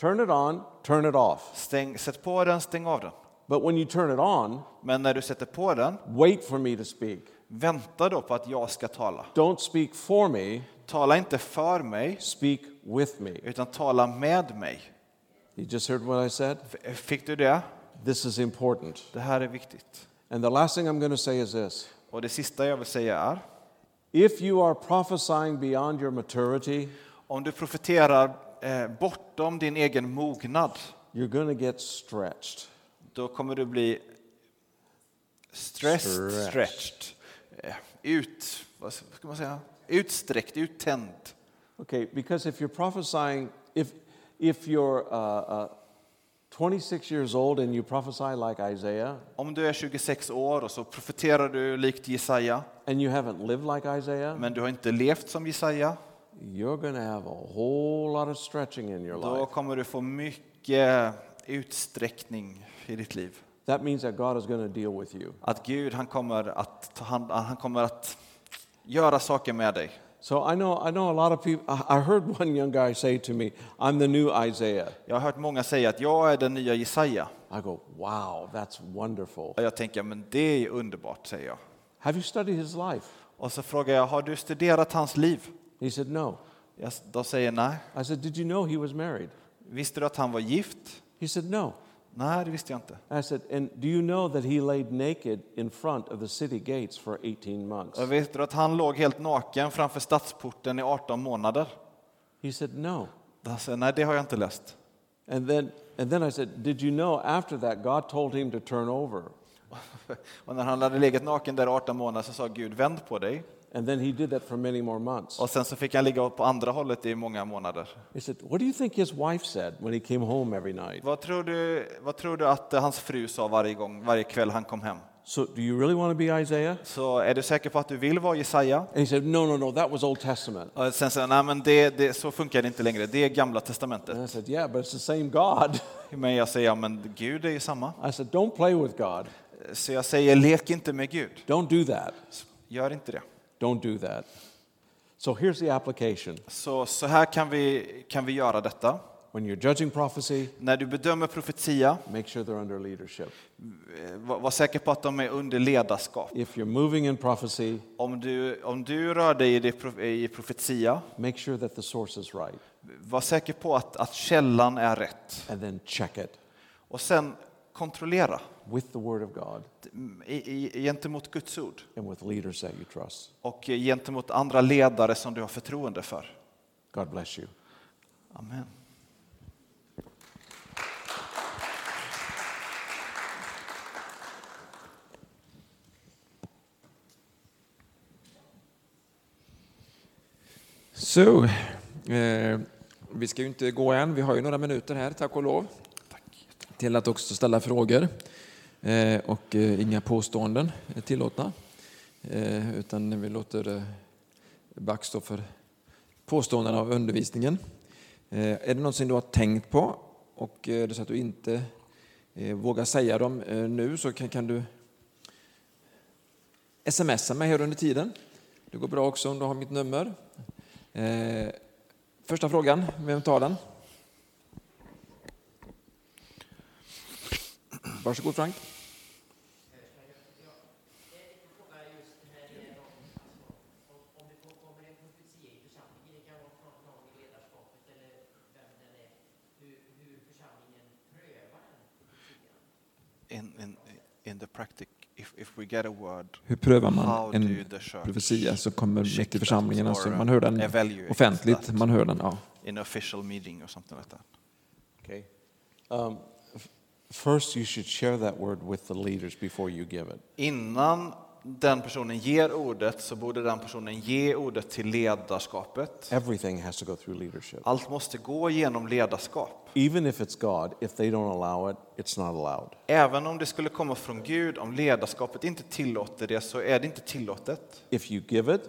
Turn it on, turn it off. Stäng, sätt på den, stäng av den. But when you turn it on, Men när du sätter på den, wait for me to speak. vänta då på att jag ska tala. Don't speak for me, Tala inte för mig, speak with me. utan tala med mig. You just heard what I said? F- Fick du det? This is important. Det här är viktigt. And the last thing I'm going to say is this Och det sista jag vill säga är, if you are prophesying beyond your maturity, om du profeterar eh, bortom din egen mognad, you're going to get stretched. då kommer du bli stressed, Stretched. stretched, ut, vad ska man säga, utsträckt, uttänd. Okay, because if you're prophesying, if, if you're uh, uh, 26 years old and you prophesy like Isaiah, Om du är 26 år och så profeterar du likt Jesaja, and you haven't lived like Isaiah, men du har inte levt som Jesaja, you're going to have a whole lot of stretching in your då life. kommer du få mycket utsträckning i ditt liv. That means that God is going to deal with you. Att Gud han kommer att, ta hand, han kommer att göra saker med dig. So I know, I know a lot of people. I heard one young guy say to me, I'm the new Isaiah. Jag har hört många säga att jag är den nya Jesaja. I go, wow, that's wonderful. Och jag tänker, men det är underbart, säger jag. Have you studied his life? Och så frågar jag, har du studerat hans liv? He said, no. Jag, de säger nej. I said, did you know he was married? Visste du att han var gift? He said, no. Nej, det visste jag inte. I said, and do you know that he laid naked in front of the city gates for 18 months? Visste du att han låg helt naken framför stadsporten i 18 månader? He said, no. Han säger, nej, det har jag inte läst. And then, and then I said, did you know after that God told him to turn over? Och när han hade legat naken där i 18 månader så sa Gud, vänd på dig. And then he did that for many more months. Och sen så fick han ligga på andra hållet i många månader. He said, what do you think his wife said when he came home every night? Vad tror du, vad tror du att hans fru sa varje gång, varje kväll han kom hem? So do you really want to be Isaiah? Så är du säker på att du vill vara Jesaja? And he said, no, no, no, that was Old Testament. Och sen sa han, nej men det, det, så funkar det inte längre, det är gamla And testamentet. I said, yeah, but it's the same God. Men jag säger, ja men Gud är ju samma. I said, don't play with God. Så jag säger, lek inte med Gud. Don't do that. Gör inte det. Don't do that. So here's the application. Så, så här kan vi, kan vi göra detta. When you're judging prophecy, När du bedömer profetia, make sure they're under leadership. eh, var, var säker på att de är under ledarskap. If you're moving in prophecy, Om du, om du rör dig i, det, prof- i profetia, make sure that the source is right. var säker på att, att källan är rätt. And then check it Och sen kontrollera with the Word of God gentemot Guds ord and with leaders that you trust. och gentemot andra ledare som du har förtroende för. God bless you. Amen. Så, eh, vi ska ju inte gå än, vi har ju några minuter här, tack och lov, till att också ställa frågor. Eh, och eh, inga påståenden är tillåtna, eh, utan vi låter Back stå för påståendena av undervisningen. Är det någonting du har tänkt på och det så att du inte vågar säga dem nu så kan, kan du smsa mig här under tiden. Det går bra också om du har mitt nummer. Första frågan, vem tar den? Varsågod Frank. In, in, in the practic, if, if we get a word, Hur prövar man en profetia som kommer check mitt i församlingen? Alltså, uh, man hör den offentligt, man hör den. Ja. in official meeting or something like that. Okay. Um, first, you should share that word with the leaders before you give it. Innan den personen ger ordet så borde den personen ge ordet till ledarskapet. Everything has to go through leadership. Allt måste gå genom ledarskap. Even if it's God, if they don't allow it, it's not allowed. Även om det skulle komma från Gud, om ledarskapet inte tillåter det så är det inte tillåtet. If you give it,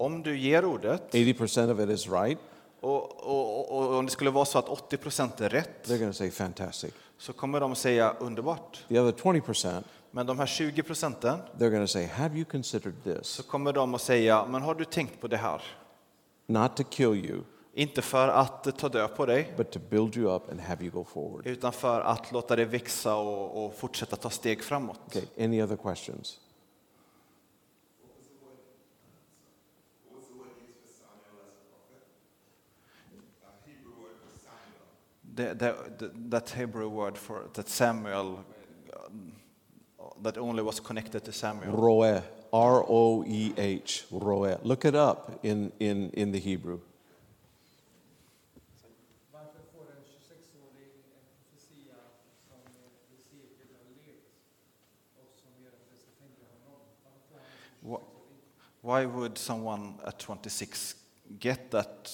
Om du ger ordet 80% of it is right, och, och, och, om det skulle vara så att 80 procent är rätt they're going to say fantastic. så kommer de säga underbart. The other 20%, Men de här 20 procenten they're going to say, Have you considered this? så kommer de att säga, men har du tänkt på det här? Not to kill you, Inte för att ta död på dig, but to build you up and have you go forward. utan för att låta dig växa och, och fortsätta ta steg framåt. Okay, any other questions? the, the, that Hebrew word for that Samuel, that only was connected to Samuel. Roeh, R O E H, Roeh. Look it up in, in, in the Hebrew. Why would someone at 26 get that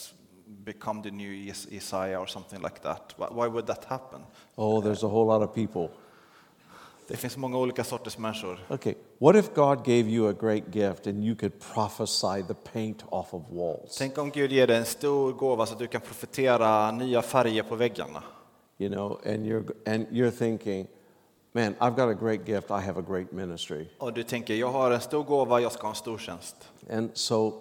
become the new Is- Isaiah or something like that? Why would that happen? Oh, there's a whole lot of people. Det finns många olika sorters människor. Okay, what if God gave you a great gift and you could prophesy the paint off of walls? Tänk om Gud ger dig en stor gåva så att du kan profetera nya färger på väggarna. You know, and you're, and you're thinking, man, I've got a great gift, I have a great ministry. Och du tänker, jag har en stor gåva, jag ska ha en stor tjänst. And so,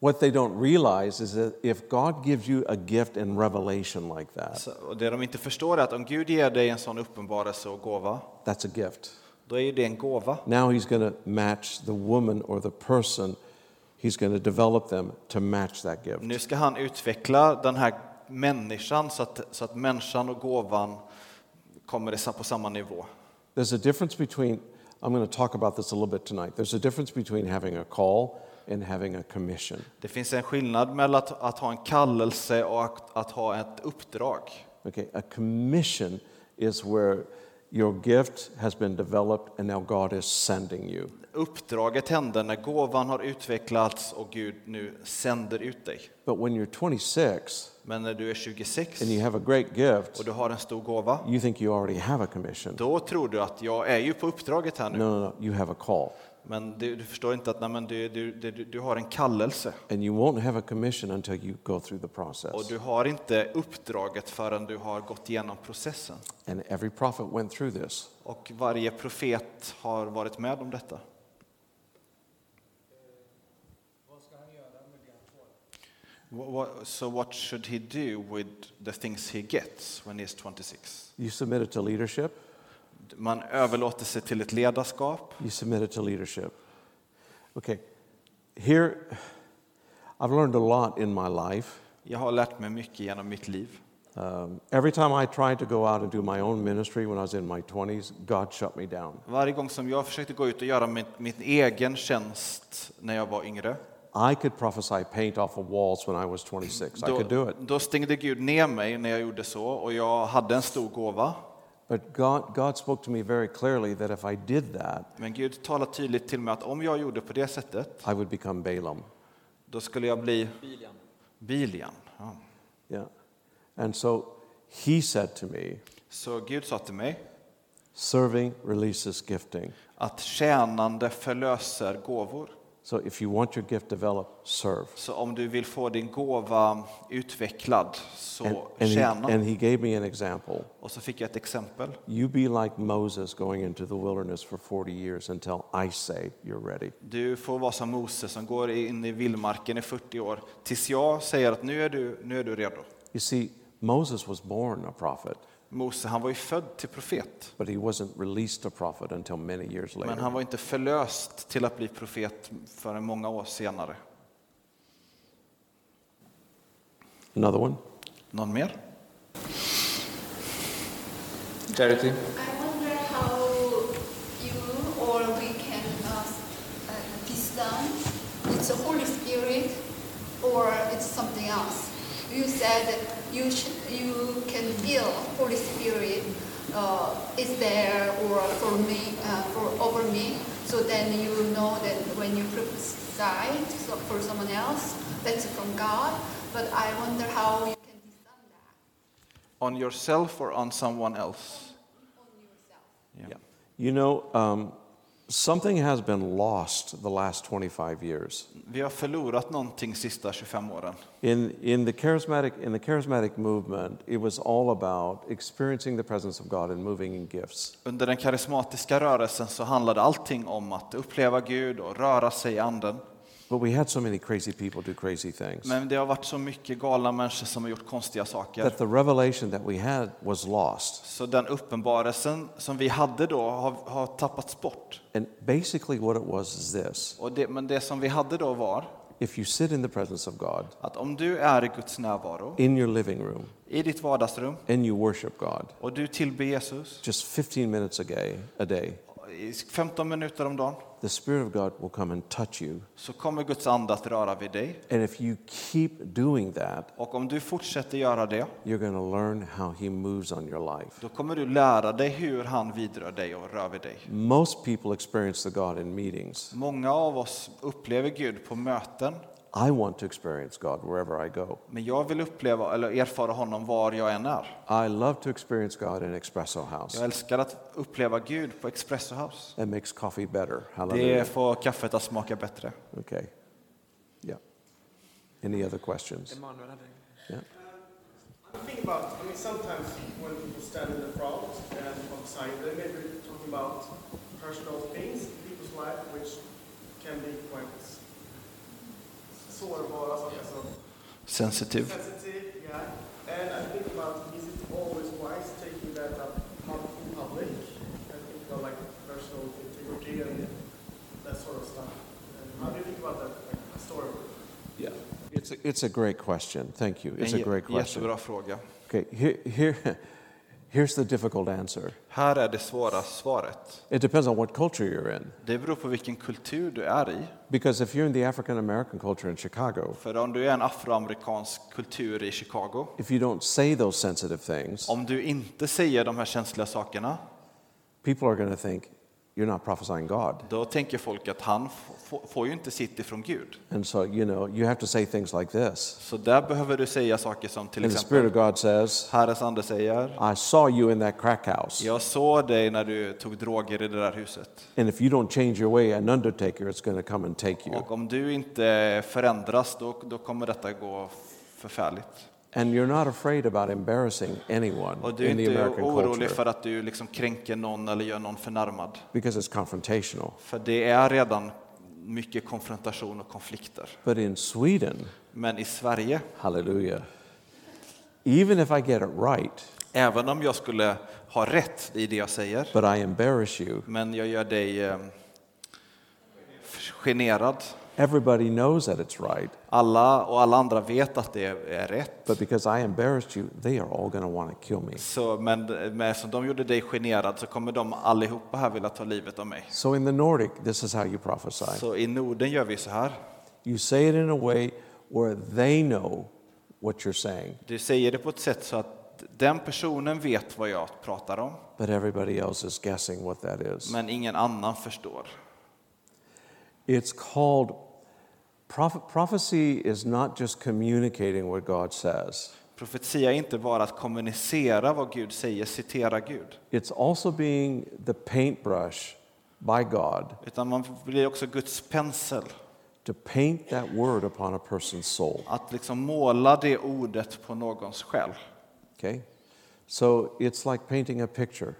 what they don't realize is that if God gives you a gift in revelation like that, Så, det de inte förstår är att om Gud ger dig en sån uppenbarelse och gåva, that's a gift. då är det en gåva. Now he's going to match the woman or the person, he's going to develop them to match that gift. Nu ska han utveckla den här människan så att, så att människan och gåvan kommer på samma nivå. There's a difference between, I'm going to talk about this a little bit tonight. There's a difference between having a call and having a commission. Det finns en skillnad mellan att, att ha en kallelse och att, att ha ett uppdrag. Okay, a commission is where your gift has been developed and now God is sending you. Uppdraget händer när gåvan har utvecklats och Gud nu sänder ut dig. But when you're 26 Men när du är 26 and you have a great gift, och du har en stor gåva, you think you already have a commission. då tror du att jag är ju på uppdraget här No, nu. no, no, you have a call. Men du, du förstår inte att nej, men du, du, du, du har en kallelse. And you won't have a commission until you go through the process. Och du har inte uppdraget förrän du har gått igenom processen. And every prophet went through this. Och varje profet har varit med om detta. So what should he do with the things he gets when he's 26? You submit it to leadership. Man överlåter sig till ett ledarskap. You submit it to leadership. Okay, here, I've learned a lot in my life. Jag har lärt mig mycket genom mitt liv. Um, every time I tried to go out and do my own ministry when I was in my 20s, God shut me down. Varje gång som jag försökte gå ut och göra min, min egen tjänst när jag var yngre, I could prophesy paint off of walls when I was 26. I då, could do it. då stängde Gud ner mig när jag gjorde så och jag hade en stor gåva. But God, God spoke to me very clearly that if I did that, Men Gud talade tydligt till mig att om jag gjorde på det sättet, I would become Balaam. då skulle jag bli Bilian. Ja. Yeah. And so he said to me, Så Gud sa till mig serving releases gifting. att tjänande förlöser gåvor. So if you want your gift developed, serve. Så om du vill få din gåva utvecklad, så And, and, he, tjäna. and he gave me an example. Och så fick jag ett exempel. You be like Moses going into the wilderness for 40 years until I say you're ready. Du får vara som Mose som går in i vildmarken i 40 år tills jag säger att nu är du, nu är du redo. You see, Moses was born a prophet, Mose han var ju född till profet, but he wasn't released a prophet until many years men later. han var inte förlöst till att bli profet förrän många år senare. Another one? Någon mer? Charity. I wonder how you or we can uh, uh, it's the Holy Spirit or it's something else. You said that you sh- you can feel Holy Spirit uh, is there or for me uh, for over me. So then you know that when you prophesy to some- for someone else, that's from God. But I wonder how you can discern that On yourself or on someone else? on yourself. Yeah. You know, um, something has been lost the last 25 years. Vi har förlorat någonting sista 25 åren. In, in, the charismatic, in the charismatic movement, it was all about experiencing the presence of God and moving in gifts. Under den karismatiska rörelsen så handlade allting om att uppleva Gud och röra sig i anden. But we had so many crazy people do crazy things Men det har varit så mycket galna människor som har gjort konstiga saker. that the revelation that we had was lost. Så den uppenbarelsen som vi hade då har, har tappats bort. And basically, what it was is this Och det, men det som vi hade då var if you sit in the presence of God att om du är i Guds närvaro, in your living room i ditt vardagsrum, and you worship God och du tillber Jesus just 15 minutes a day, a day, i 15 minuter om dagen, the Spirit of God will come and touch you. så kommer Guds ande att röra vid dig. And if you keep doing that, Och om du fortsätter göra det, you're going to learn how He moves on your life. då kommer du lära dig hur han vidrör dig och rör vid dig. Most people experience the God in meetings. Många av oss upplever Gud på möten, I want to experience God wherever I go. men jag vill uppleva eller erfara honom var jag än är. I love to experience God in Espresso House. Jag älskar att uppleva Gud på Espresso House. That makes coffee better. Det Hallelujah. får kaffet att smaka bättre. Okay. Yeah. Any other questions? Emanuel hade Yeah. I'm thinking about, I mean, sometimes when people stand in the front and prophesy, they may be talking about personal things in people's life which can be quite sårbara, saker som Sensitiv. sensitive, yeah. And I think about, is it always wise taking that up pub- in public? I think about like personal integrity and that sort of stuff. And how do you think about that, like historically? Yeah. It's a, it's a great question. Thank you. It's a great jä- question. jättebra fråga. Okay, here, here, here's the difficult answer. Här är det svåra svaret. It depends on what culture you're in. Det beror på vilken kultur du är i. Because if you're in the African American culture in Chicago, För om du är en afroamerikansk kultur i Chicago, if you don't say those sensitive things, om du inte säger de här känsliga sakerna, people are going to think you're not prophesying God. då tänker folk att han får ju inte sitt ifrån Gud. And so, you know, you have to say things like this. Så där behöver du säga saker som till And the Spirit exempel of God says, Herrens ande säger, I saw you in that crack house. jag såg dig när du tog droger i det där huset. And if you don't change your way, an undertaker is going to come and take you. Och om du inte förändras, då, då kommer detta gå förfärligt. And you're not afraid about embarrassing anyone Och du är in the inte American orolig culture för att du liksom kränker någon eller gör någon förnärmad. because it's confrontational. För det är redan mycket konfrontation och konflikter. But in Sweden, Men i Sverige, hallelujah, even if I get it right, även om jag skulle ha rätt i det jag säger, but I embarrass you, men jag gör dig eh, generad. Everybody knows that it's right. Alla och alla andra vet att det är rätt. But because I embarrassed you, they are all going to want to kill me. Så, men men eftersom de gjorde dig generad så kommer de allihopa här vilja ta livet av mig. So in the Nordic, this is how you prophesy. Så i Norden gör vi så här. You say it in a way where they know what you're saying, Du säger det på ett sätt så att den personen vet vad jag pratar om, but everybody else is guessing what that is. men ingen annan förstår. It's called proph- prophecy is not just communicating what God says. Profetia är inte bara att kommunicera vad Gud säger, citera Gud, It's also being the paintbrush by God utan man blir också Guds pensel. to paint that word upon a person's soul. Att liksom måla det ordet på någons själ. Okay? So it's like painting a picture.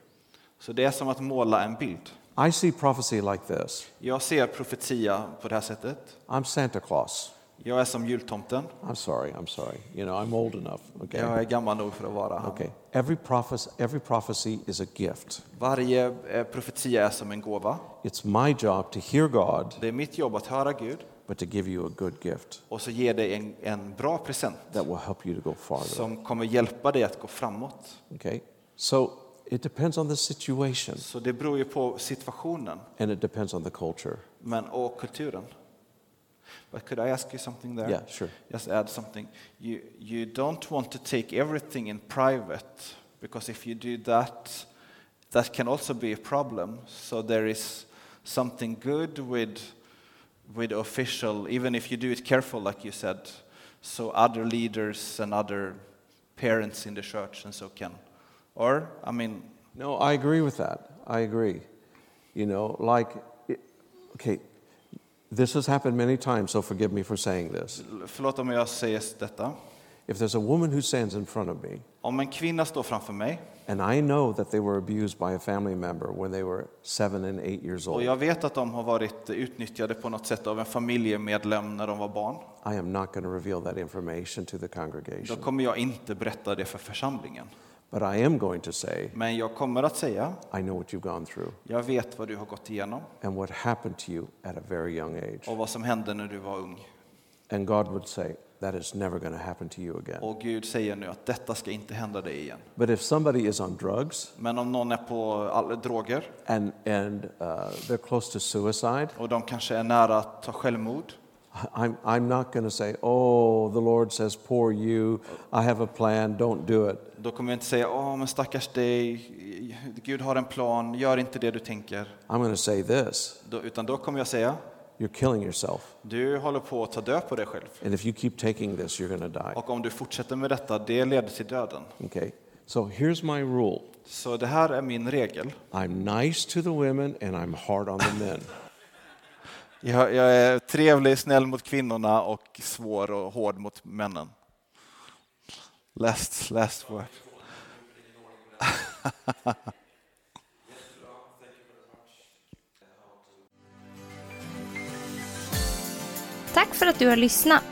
Så det är som att måla en bild. I see prophecy like this Jag ser profetia på det här sättet. I'm Santa Claus. Jag är som jultomten. I'm sorry, I'm sorry. You know, I'm old enough. Okay? Jag är gammal nog för att vara han. Okay. Every, prophes- every prophecy is a gift. Varje eh, profetia är som en gåva. It's my job to hear God, Det är mitt jobb att höra Gud but to give you a good gift och så ge dig en, en bra present that will help you to go farther. som kommer hjälpa dig att gå framåt. Okay? So it depends on the situation Så det beror ju på situationen and it depends on the culture. men, och kulturen. But could I ask you something there? Yeah, sure. Just add something. You, you don't want to take everything in private because if you do that, that can also be a problem. So there is something good with, with official, even if you do it careful, like you said, so other leaders and other parents in the church and so can. Or, I mean, No, I agree with that. I agree. You know, like, okay, this has happened many times, so forgive me for saying this. förlåt om jag säger detta. If there's a woman who stands in front of me, Om en kvinna står framför mig and I know that they were abused by a family member when they were seven and eight years och old, jag vet att de har varit utnyttjade på något sätt av en familjemedlem när de var barn, I am not going to reveal that information to the då congregation. kommer jag inte berätta det för församlingen. But I am going to say, Men jag kommer att säga, I know what you've gone through jag vet vad du har gått igenom and what happened to you at a very young age. och vad som hände när du var ung. And God would say, That is never going to happen to you again. Och Gud säger nu att detta ska inte hända dig igen. But if somebody is on drugs Men om någon är på all, droger and, and uh, they're close to suicide, och de kanske är nära att ta självmord I'm, I'm not going to say, Oh, the Lord says, Poor you, I have a plan, don't do it. Då kommer jag inte säga, åh men stackars dig, Gud har en plan, gör inte det du tänker. I'm going to say this Då, utan då kommer jag säga, You're killing yourself. du håller på att ta död på dig själv. And if you keep taking this, you're going to die. Och om du fortsätter med detta, det leder till döden. Okay? So here's my rule Så det här är min regel. I'm nice to the women and I'm hard on the men. Jag, jag är trevlig, snäll mot kvinnorna och svår och hård mot männen. Last, last word. Tack för att du har lyssnat.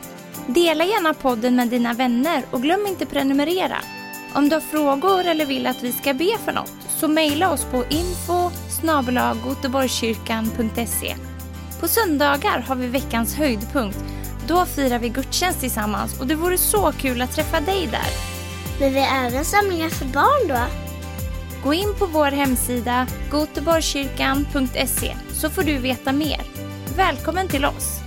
Dela gärna podden med dina vänner och glöm inte prenumerera. Om du har frågor eller vill att vi ska be för något så mejla oss på info goteborgskyrkan.se. På söndagar har vi veckans höjdpunkt. Då firar vi gudstjänst tillsammans och det vore så kul att träffa dig där. Men vi har även samlingar för barn då? Gå in på vår hemsida goteborgskyrkan.se så får du veta mer. Välkommen till oss!